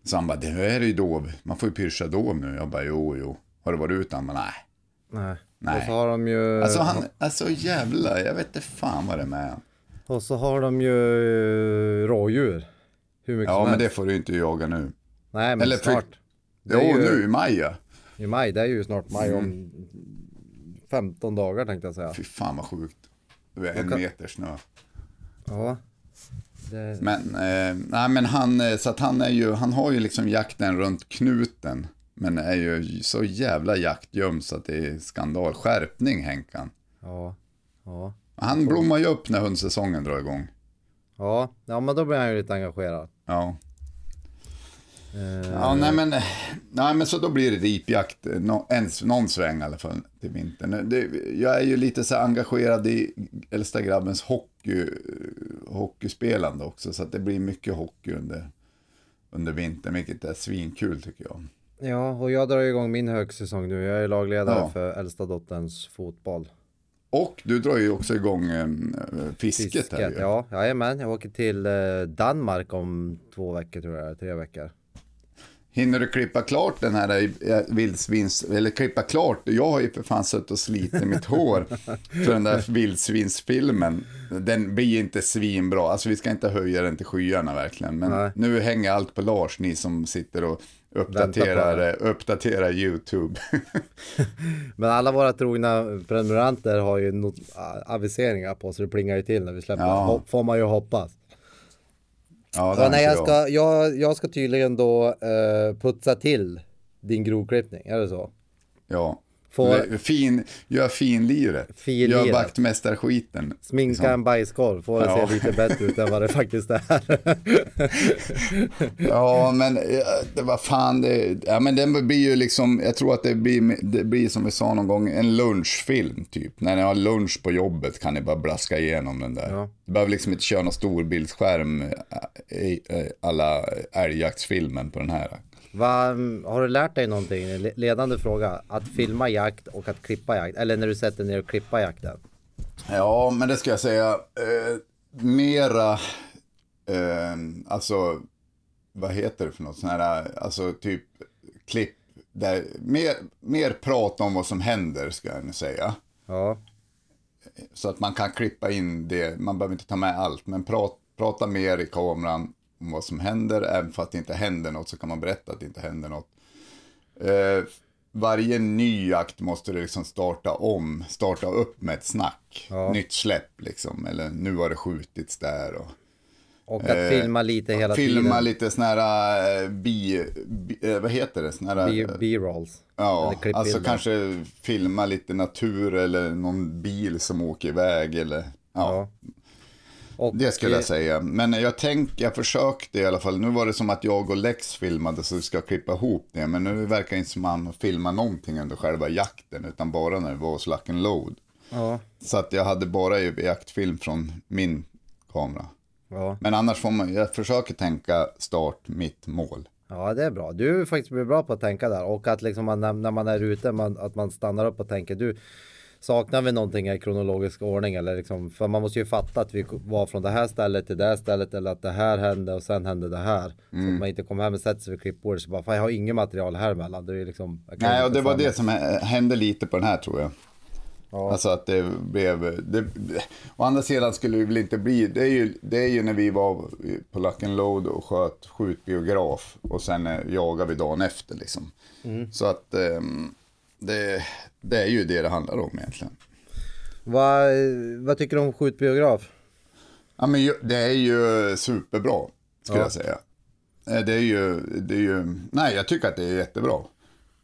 Så han bara, det här är ju dov. Man får ju pyrscha dov nu. Jag bara, jo, jo. Har du varit? Han bara, nej. Nej. Nej. Och så har de ju... Alltså han, alltså jävla, jag vet inte fan vad det är med. Och så har de ju rådjur. Hur mycket Ja, som men helst. det får du inte jaga nu. Nej, men eller snart. Jo, ju nu i maj ja. i maj. Det är ju snart maj om Mm. 15 dagar tänkte jag säga. Fy fan vad sjukt. Det är en kan- meter snö. Ja. Det... Men, eh, nej, men han, eh, så att han är ju, han har ju liksom jakten runt knuten. Men är ju så jävla jaktgöm så att det är skandal. Skärpning Henkan. Ja. Ja. Han blommar ju upp när hundsäsongen drar igång. Ja, ja men då blir han ju lite engagerad. Ja. Eh, Ja, nej men, nej men så då blir det ripjakt, eh, nå- en, någon sväng i alla fall till vintern. Det, jag är ju lite så engagerad i äldsta grabbens hockey, hockeyspelande också, så att det blir mycket hockey under, under vintern, vilket är svinkul tycker jag. Ja, och jag drar igång min högsäsong nu. Jag är lagledare Ja. för äldsta dotterns fotboll. Och du drar ju också igång eh, fisket, här ju. ja, jajamän. Jag åker till eh, Danmark om två veckor tror jag, tre veckor. Hinner du klippa klart den här eh, vildsvins, eller klippa klart, jag har ju för fan suttit och slitit mitt hår för den där vildsvinsfilmen. Den blir inte svinbra, alltså vi ska inte höja den till skyarna verkligen, men Nej. nu hänger allt på Lars, ni som sitter och uppdaterar, eh, uppdaterar YouTube. Men alla våra trogna prenumeranter har ju aviseringar på så det plingar ju till när vi släpper. Ja. Får man ju hoppas. Ja, Ja, nej, jag, ska, jag, jag ska tydligen då eh, putsa till din grovklippning, är det så? Ja. Får- Fin, gör finliret. Finliret. Gör vaktmästarskiten. Sminka en bajskorv, får det Ja. se lite bättre ut än vad det faktiskt är. Ja, men eh, det var fan det. Ja, men den blir ju liksom, jag tror att det blir, det blir som vi sa någon gång, en lunchfilm typ. När ni har lunch på jobbet kan ni bara blaska igenom den där. Ja. Du behöver liksom inte köra någon storbildsskärm eh, eh, alla älgjaktsfilmen på den här. Va, har du lärt dig någonting? Le- Ledande fråga. Att filma jakt och att klippa jakt. Eller när du sätter ner och klippa jakten. Ja, men det ska jag säga. Eh, mera, eh, alltså, vad heter det för något? Sån här, alltså typ klipp. Där, mer, mer prat om vad som händer, ska jag nu säga. Ja, Så att man kan klippa in det, man behöver inte ta med allt, men prat, prata mer i kameran om vad som händer, även för att det inte händer något så kan man berätta att det inte händer något. Eh, varje ny jakt måste du liksom starta om, starta upp med ett snack, Ja. nytt släpp liksom, eller nu har det skjutits där och och att Eh, filma lite hela filma tiden. lite såna här eh, bi, bi, eh, vad heter det, såna här, B-rolls. Ja, Eller klippbilder. alltså kanske filma lite natur eller någon bil som åker iväg eller ja, Ja. Och, det skulle eh, jag säga. Men jag tänkte, jag försökte i alla fall. Nu var det som att jag och Lex filmade så vi ska klippa ihop det. Men nu verkar det inte som att man filmar någonting under själva jakten utan bara när det var hos Lock and Load. Ja, Så att jag hade bara jaktfilm från min kamera. ja. Men annars får man, jag försöker tänka start, mitt mål. ja, det är bra. Du är faktiskt bra på att tänka där. Och att liksom man, när- när man är ute, man, att man stannar upp och tänker. Du, saknar vi någonting i kronologisk ordning? Eller liksom, för man måste ju fatta att vi var från det här stället till det här stället. Eller att det här hände och sen hände det här. Så Mm. att man inte kommer hem och sätter sig vid klippbordet. Så bara, fan jag har inget material här emellan. Det är liksom, Nej, och det var det som hä- hände lite på den här tror jag. Ja. Alltså att det blev, det, å andra sidan skulle det väl inte bli, det är ju, det är ju när vi var på Luck and Load och sköt skjutbiograf och sen eh, jagade vi dagen efter liksom. Mm. Så att ehm, det, det är ju det det handlar om egentligen. Vad, vad tycker du om skjutbiograf? Ja men det är ju superbra, skulle Ja. jag säga. Eh, Det är ju, det är ju, nej jag tycker att det är jättebra.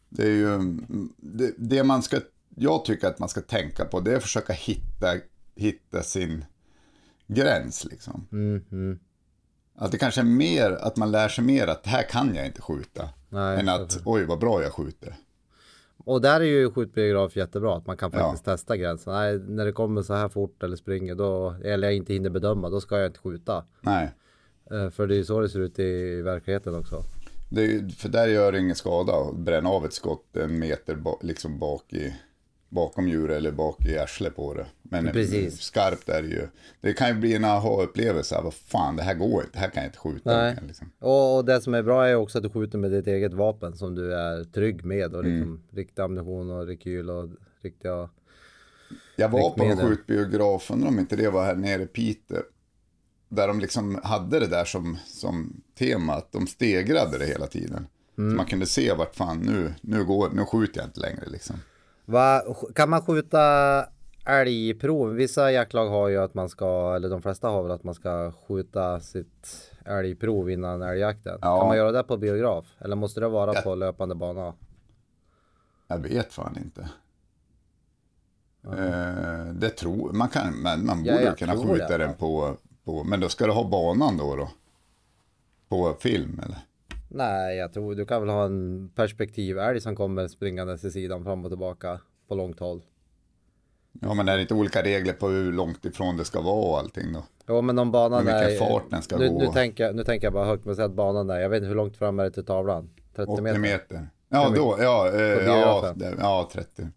Det är ju, mm, det, det man ska, jag tycker att man ska tänka på det är att försöka hitta, hitta sin gräns liksom. Mm, Att det kanske är mer, att man lär sig mer att det här kan jag inte skjuta. Nej, än att, oj vad bra jag skjuter. Och där är ju skjutbiograf jättebra, att man kan Ja. faktiskt testa gränsen. Nej, när det kommer så här fort eller springer, då, eller jag inte hinner bedöma, då ska jag inte skjuta. Nej, Eh, För det är ju så det ser ut i verkligheten också. det för där gör det ingen skada att bränna av ett skott en meter ba, liksom bak i, bakom djuret eller bak i arslet på det. Men Precis. skarpt är det ju. Det kan ju bli en aha-upplevelse. Vad fan, det här går inte. Det här kan jag inte skjuta. Nej. Liksom. Och, det som är bra är också att du skjuter med ditt eget vapen som du är trygg med och liksom Mm. riktig ammunition och rekyl och riktiga... Jag var på en skjutbiograf, undrar om inte det var här nere i Piteå. Där de liksom hade det där som, som tema, att de stegrade det hela tiden. Mm. Så man kunde se vart fan nu, nu, går, nu skjuter jag inte längre liksom. Va, kan man skjuta älgprov? Vissa jaktlag har ju att man ska, eller de flesta har väl att man ska skjuta sitt älgprov innan älgjakten. Ja. Kan man göra det på biograf? Eller måste det vara Ja. på löpande bana? Jag vet fan inte. Eh, det tror man kan, men man Ja, borde jag kunna skjuta det. den på, på, men då ska du ha banan då då? På film eller? Nej, jag tror du kan väl ha en perspektivälg som kommer springandes i sidan fram och tillbaka på långt håll. Ja, men är det inte olika regler på hur långt ifrån det ska vara och allting då? Jo, men om banan är... vilken fart den ska nu, gå. Nu tänker, jag, nu tänker jag bara högt, men säg att banan är, jag vet inte hur långt fram är det till tavlan? 30 80 meter? meter. Ja, då, ja, eh, ja, ja, 30.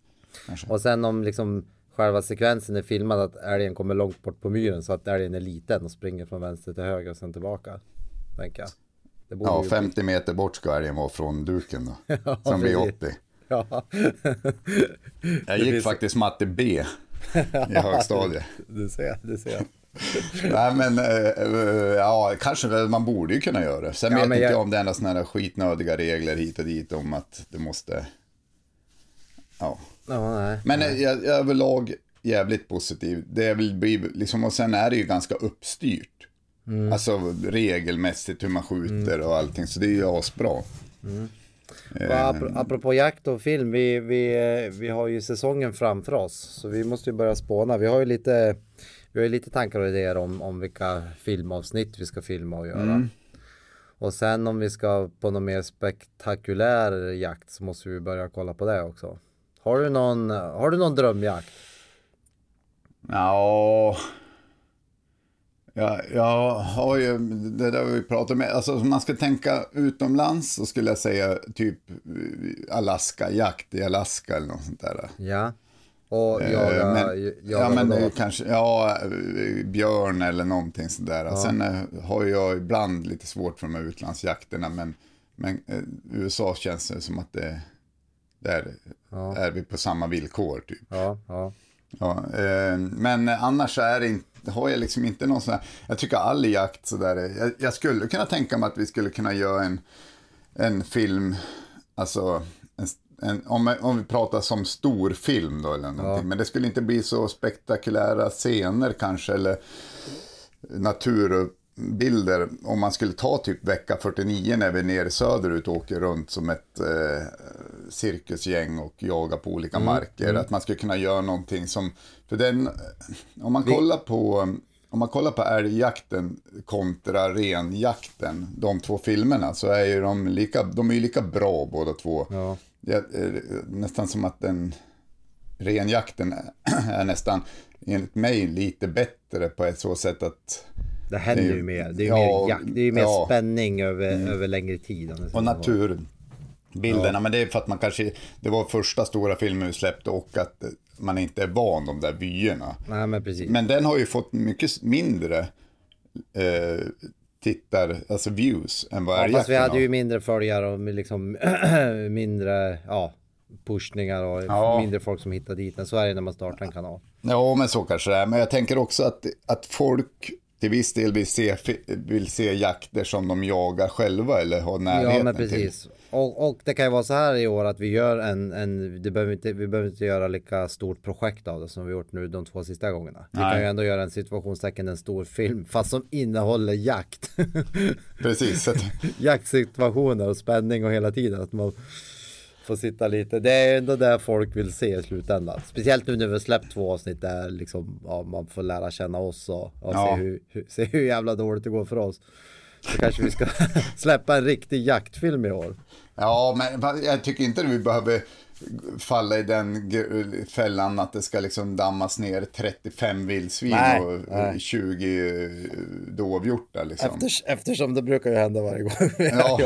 Kanske. Och sen om liksom själva sekvensen är filmad att älgen kommer långt bort på myren så att älgen är liten och springer från vänster till höger och sen tillbaka. Tänker jag. Ja, ju- 50 meter bort ska älgen vara från duken då. Ja, som blir precis. 80. Ja. Jag gick faktiskt matte B i högstadiet. Du ser, du ser. Nej men, eh, eh, ja, kanske man borde ju kunna göra det. Sen Ja, vet inte jag- jag om det är några sådana skitnödiga regler hit och dit om att det måste, ja. Ja, nej. Men eh, jag, överlag jävligt positiv. Det vill bli, liksom, och sen är det ju ganska uppstyrt. Mm. Alltså regelmässigt hur man skjuter och allting, så det är ju asbra. Och apro- apropå jakt och film, vi, vi, eh, vi har ju säsongen framför oss. Så vi måste ju börja spåna. Vi har ju lite, vi har ju lite tankar och idéer om, om vilka filmavsnitt vi ska filma och göra. Och sen om vi ska på någon mer spektakulär jakt så måste vi börja kolla på det också. Har du någon, har du någon drömjakt? Ja, ja, jag har ju, det där vi pratat om, alltså om man ska tänka utomlands så skulle jag säga typ eh, Alaska-jakt i Alaska eller något sånt där. Ja. Och Eh, jaga, men, jaga ja, men eh, kanske, ja, eh, björn eller någonting sådär. Sen eh, har jag ibland lite svårt för de här utlandsjakterna, men, men eh, USA känns det som att det, där är vi på samma villkor typ. Ja, ja. Ja, eh, men annars är det inte, har jag liksom inte någon sån här, jag tycker all jakt sådär, jag, jag skulle kunna tänka mig att vi skulle kunna göra en, en film, alltså, en, en, om, om vi pratar som stor film då eller någonting, men det skulle inte bli så spektakulära scener kanske, eller naturbilder, om man skulle ta typ vecka 49 när vi är nere söderut och åker runt som ett eh, cirkusgäng och jagar på olika marker. Att man skulle kunna göra någonting som, för den, om man kollar på om man kollar på älgjakten kontra renjakten, de två filmerna, så är ju de lika, de är ju lika bra båda två. Ja. Är nästan som att den renjakten är nästan, enligt mig, lite bättre på ett så sätt att Det händer Det är ju- mer. Det är ju ja, mer jakt. Det är mer ja. spänning över, över längre tid. Och naturbilderna, men det är för att man kanske, det var första stora filmen vi släppte och att man inte är van de där vyerna. Nej men precis. Men den har ju fått mycket mindre eh, tittar, alltså views än vad ja, fast vi hade har. ju mindre följare och liksom mindre ja, pushningar och Ja. mindre folk som hittar dit den. Så är det när man startar en kanal. Ja, men så kanske det är. Men jag tänker också att, att folk till viss del vill se, vill se jakter som de jagar själva eller har närheten Ja men till. precis. Och, och det kan ju vara så här i år att vi gör en, en det behöver inte, vi behöver inte göra lika stort projekt av det som vi gjort nu de två sista gångerna. Vi Nej. kan ju ändå göra en situationstecken en stor film fast som innehåller jakt. Precis, Jaktsituationer och spänning och hela tiden att man får sitta lite. Det är ändå det folk vill se i slutändan. Speciellt nu när vi släppt två avsnitt där liksom, ja, man får lära känna oss och, och Ja. se, hur, hur, se hur jävla dåligt det går för oss. Så kanske vi ska släppa en riktig jaktfilm i år. ja, men jag tycker inte att vi behöver falla i den fällan att det ska liksom dammas ner 35 vildsvin Nej, och nej. 20 dovhjortar liksom. Efters, eftersom det brukar ju hända varje gång. Ja,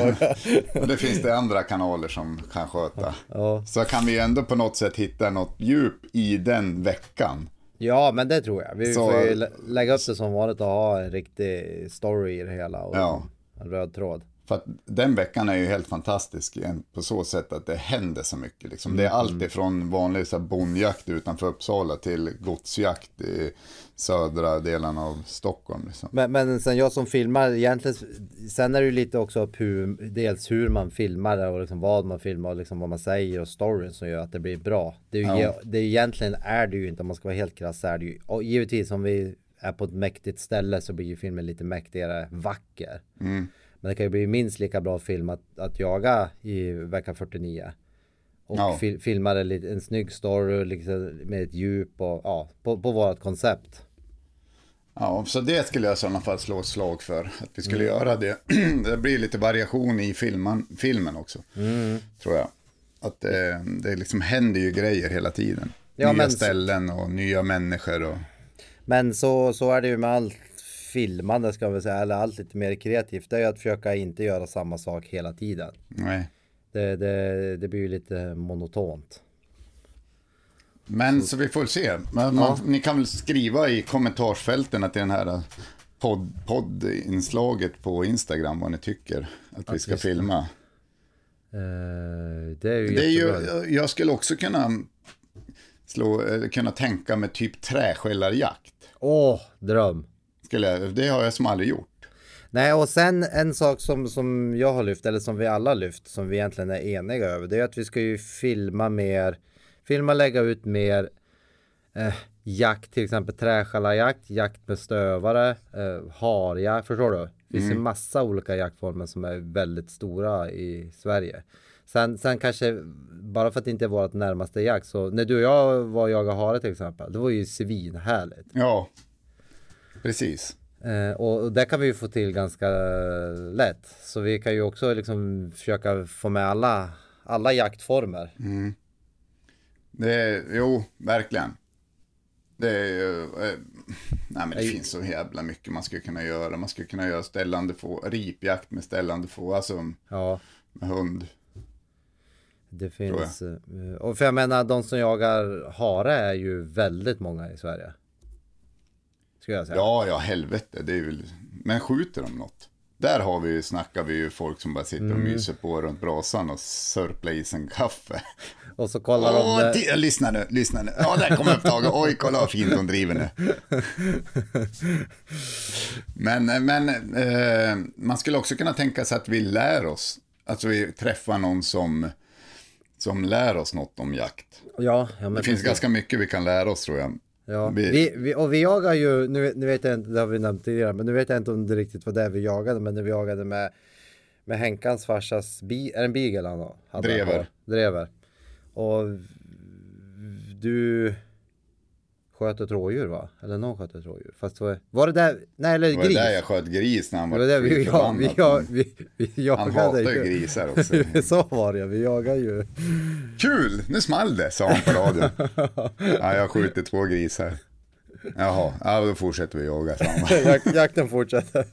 och det finint det andra kanaler som kan sköta. Ja. Så kan vi ändå på något sätt hitta något djup i den veckan. ja, men det tror jag. Vi Så- får ju lä- lägga upp det som vanligt och ha en riktig story i det hela. Och Ja. En röd tråd. För att den veckan är ju helt fantastisk på så sätt att det händer så mycket. Liksom. Det är Mm. allt ifrån vanlig så här, bondjakt utanför Uppsala till godsjakt i södra delarna av Stockholm. Liksom. Men, men sen jag som filmar egentligen Sen är det ju lite också hur, dels hur man filmar och liksom vad man filmar och liksom vad man säger och storyn som gör att det blir bra. Det är ju, Ja. det är egentligen är det ju inte om man ska vara helt krass är det ju och givetvis om vi är på ett mäktigt ställe så blir ju filmen lite mäktigare vacker. Men det kan ju bli minst lika bra film att, att jaga i vecka 49. och Ja. fil- filmar en, lit- en snygg story liksom, med ett djup och ja, på, på vårt koncept. Ja, så det skulle jag i sådana fall slå ett slag för. Att vi skulle Mm. göra det. det blir lite variation i filmen, filmen också. Mm. Tror jag. Att det, det liksom händer ju grejer hela tiden. Ja, nya men- ställen och nya människor. Och... Men så, så är det ju med allt filmande ska vi säga, eller allt lite mer kreativt. Det är ju att försöka inte göra samma sak hela tiden. Nej. Det, det, det blir ju lite monotont. Men så vi får se. Men man, Ni kan väl skriva i kommentarsfälten till den här podd, poddinslaget på Instagram vad ni tycker att vi ska filma. Eh, det är ju Det är ju, jag skulle också kunna, slå, kunna tänka mig typ träskällarjakt. Åh, dröm. Skulle jag, det har jag som aldrig gjort. Nej, och sen en sak som, som jag har lyft, eller som vi alla har lyft, som vi egentligen är eniga över, det är att vi ska ju filma mer, filma lägga ut mer eh, jakt, till exempel träskällarjakt, jakt med stövare, eh, harjakt, förstår du? Det finns ju massa olika jaktformer som är väldigt stora i Sverige. Sen, sen kanske, bara för att det inte är vårt närmaste jakt, så när du och jag var och jagade hare till exempel, det var ju svinhärligt. Ja, precis. Eh, och, det kan vi ju få till ganska lätt. Så vi kan ju också liksom försöka få med alla, alla jaktformer. Det är, jo, verkligen. Det är ju, eh, nej men det finns så jävla mycket man skulle kunna göra. Man skulle kunna göra ställande få, ripjakt med ställande få, alltså Ja, med hund. det finns. eh, Och för jag menar, de som jagar hare är ju väldigt många i Sverige. Skulle jag säga. Ja, ja, helvete, det är ju, men skjuter de något? Där har vi ju, snackar vi ju folk som bara sitter och Mm. myser på runt brasan och sörplar i sig en kaffe. Och så kollar Åh, de. ti- lyssna nu, lyssna nu. Ja, där kommer upptaget. Oj, kolla vad fint hon driver nu. Men, men eh, man skulle också kunna tänka sig att vi lär oss. Alltså vi träffar någon som, som lär oss något om jakt. Ja, ja Det finns ganska mycket vi kan lära oss tror jag. Ja, vi- vi, vi, och vi jagar ju, nu, nu vet jag inte, det har vi nämnt tidigare, men nu vet jag inte om det riktigt var det vi jagade, men när vi jagade med, med Henkans farsas, bi, är det en beagle han har? hade Drever. Drever. Och du sköt ett rådjur va? Eller någon sköt ett rådjur. Fast var, var det där, nej eller Det var gris. där jag sköt gris när han Det var var där vi, ja, vi, ja, vi, vi Han hatar ju grisar också. Så var det, vi jagar ju. Kul, nu small det, sa han på radion. Ja, jag har skjutit två grisar. Jaha, ja, då fortsätter vi jaga, jakten fortsätter.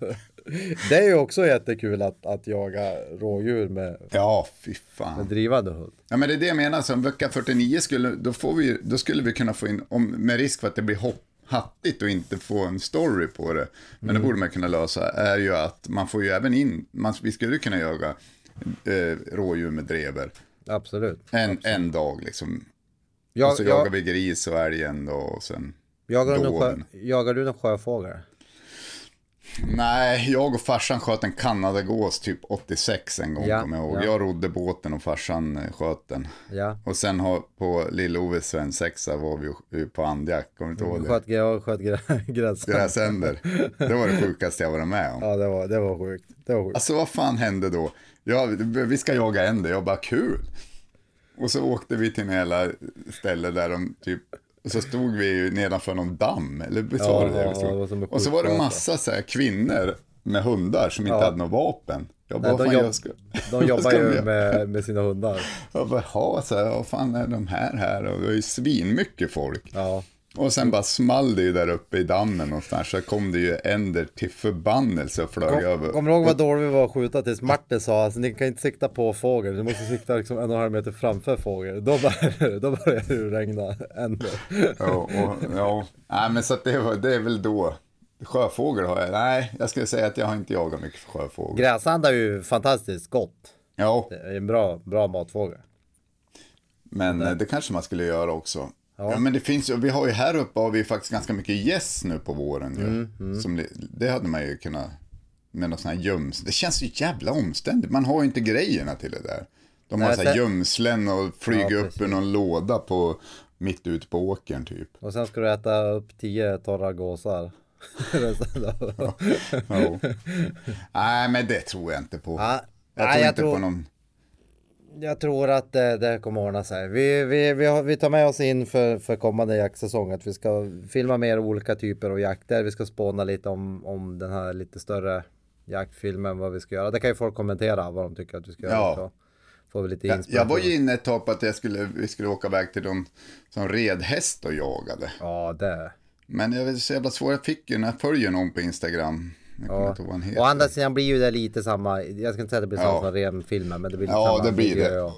Det är ju också jättekul att, att jaga rådjur med, Ja, fy med fan. drivande hund. Ja, men det är det jag menar, så vecka 49 skulle, då, får vi, då skulle vi kunna få in, om, med risk för att det blir hopp, hattigt och inte få en story på det, men det borde man kunna lösa, är ju att man får ju även in, man, vi skulle kunna jaga eh, rådjur med drever Absolut. en, en dag liksom. Jag, och så jag, jagar vi gris och älg en dag och sen jagar, du någon sjö, jagar du någon sjöfågel? Nej, jag och farsan sköt en kanadagås typ 86 en gång, Ja, kommer jag ihåg. ja. Jag rodde båten och farsan eh, sköt den. Ja. Och sen har, på Lill-Oves svensexa var vi på andjakt, kommer du inte ihåg det? Sköt, jag sköt grä- gräs. Gräsänder. Det var det sjukaste jag varit med om. Ja, det var, det var sjukt. Det var sjukt. Alltså vad fan hände då? Ja, vi ska jaga änder, jag bara kul. Och så åkte vi till en jävla ställe där de typ, så stod vi ju nedanför någon damm, eller visst var det Ja, det? stod? det och så var det massa så här kvinnor med hundar som inte Ja. hade något vapen. Jag bara, Nej, de, jobb, jag ska, de jobbar ju med, med sina hundar. Jag bara, ha, så här, vad fan är de här här? Och det var ju svinmycket folk. Ja. Och sen bara small det ju där uppe i dammen någonstans. Så kom det ju änder till förbannelse och flög över. Kom, kommer du ihåg vad dålig vi var att skjuta tills Martin sa alltså ni kan inte sikta på fågel, ni måste sikta liksom en och en halv meter framför fågel. Då började, då började det regna änder. Ja, och, ja. Nej, men så att det, var, det är väl då. Sjöfågel har jag, nej, jag skulle säga att jag har inte jagat mycket sjöfågel. Gräsand är ju fantastiskt gott. Ja, Det är en bra, bra matfågel. men eh, det kanske man skulle göra också. Ja. Ja. men det finns ju, vi har ju här uppe har vi faktiskt ganska mycket gäss nu på våren ju. Mm, Som det, det hade man ju kunnat, med någon sån här göms, det känns ju jävla omständigt, man har ju inte grejerna till det där. De har Nej, så här gömslen och flyger Ja, upp ur någon låda på, mitt ute på åkern typ. Och sen ska du äta upp tio torra gåsar. Av- Ja. Nej, men det tror jag inte på. Ja, Jag nej, tror jag inte tror- på någon... Jag tror att det, det kommer ordna sig. Vi, vi, vi, har, vi tar med oss in för, för kommande jaktsäsong att vi ska filma mer olika typer av jakter. Vi ska spåna lite om, om den här lite större jaktfilmen, vad vi ska göra. Det kan ju folk kommentera vad de tycker att vi ska göra. Ja. Så får vi lite Jag, jag var ju inne ett tag på att jag skulle, vi skulle åka iväg till de som red häst och jagade. Ja, det. Men jag vet så jävla svårt, jag fick ju när jag följer någon på Instagram. Jag kommer Ja. inte ihåg vad han heter. Å andra sidan blir ju det lite samma. Jag ska inte säga att det blir samma Ja. som renfilmen, men det blir lite Ja, samma det blir det. och-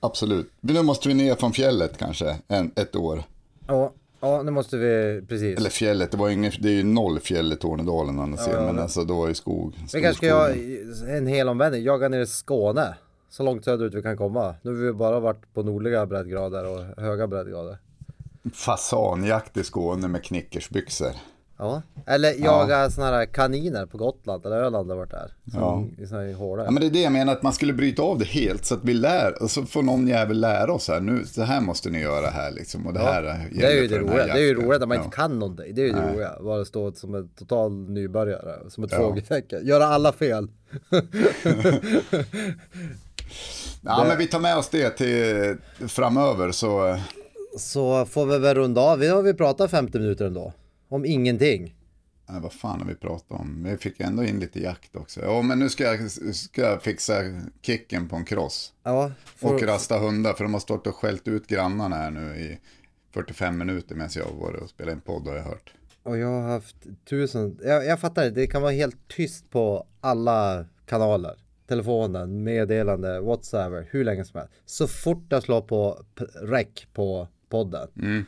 Absolut. Nu måste vi ner från fjället kanske, en, ett år. Ja, ja, nu måste vi precis. Eller fjället, det, var ingen, det är ju noll fjäll i Tornedalen annars Ja, men ja. alltså då är det skog. Vi kanske ska göra en hel omvändning. Jaga ner i Skåne. Så långt söderut vi kan komma. Nu har vi bara varit på nordliga breddgrader och höga breddgrader. Fasanjakt i Skåne med knickersbyxor. Ja. Eller jaga såna här kaniner på Gotland eller Öland har varit där. Som, I såna här. Ja, men det är det jag menar, att man skulle bryta av det helt så att vi lär, och så får någon jävel lära oss här, nu, så här måste ni göra här liksom. Och det här det är ju det roliga. Det är ju roligt att man Ja. inte kan någonting. Det är ju det roliga. Bara stå som en total nybörjare. Som ett Ja. frågetecken. Göra alla fel. Ja, men vi tar med oss det till framöver så, Så får vi väl runda av. Vi har vi pratat 50 minuter ändå. Om ingenting. nej, vad fan har vi pratat om? Vi fick ändå in lite jakt också. Ja, men nu ska jag, ska jag fixa kicken på en cross. Ja. Och får- rasta hundar, för de har stått och skällt ut grannarna här nu i 45 minuter medan jag har varit och spelat en podd har jag hört. Och jag har haft tusen, jag, jag fattar det, det kan vara helt tyst på alla kanaler. Telefonen, meddelande, whatsapp, hur länge som helst. Så fort jag slår på rec på podden. Då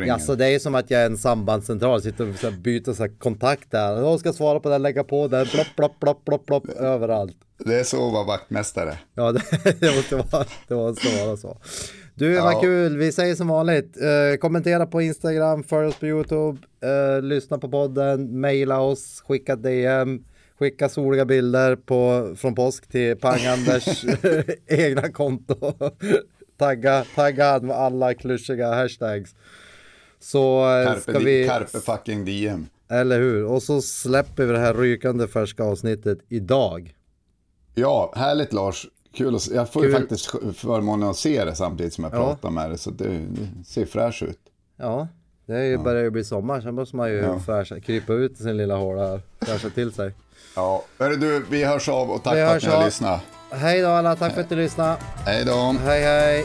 ringer Alltså det är som att jag är en sambandscentral, sitter och så byter så här kontakter. Jag ska svara på den, lägga på den, plopp, plopp, plopp, plopp, plopp, överallt. Det är så att vara vaktmästare. Ja, det, det, måste vara, det måste vara så. Du, vad Ja. kul. Vi säger som vanligt. Eh, kommentera på Instagram, följ oss på YouTube, eh, lyssna på podden, mejla oss, skicka DM, skicka soliga bilder på, från påsk till Pang-Anders egna konto. tagga, tagga med alla klyschiga hashtags. Så eh, Carpe, ska vi, carpe fucking diem. eller hur? Och så släpper vi det här rykande färska avsnittet idag. Ja, härligt Lars. Kul att. Jag får ju Kul. faktiskt förmånen att se det samtidigt som jag Ja. pratar med dig. Så det, det ser fräsch ut. Ja, det är ju börjar ju bli sommar. Sen måste man ju Ja. fräscha, krypa ut i sin lilla håla här. Fräscha till sig. Ja, hörru du, vi hörs av och tack Vi för att ni har lyssnat. Hej då alla, tack för att du lyssnade. Hej då. Hej hej.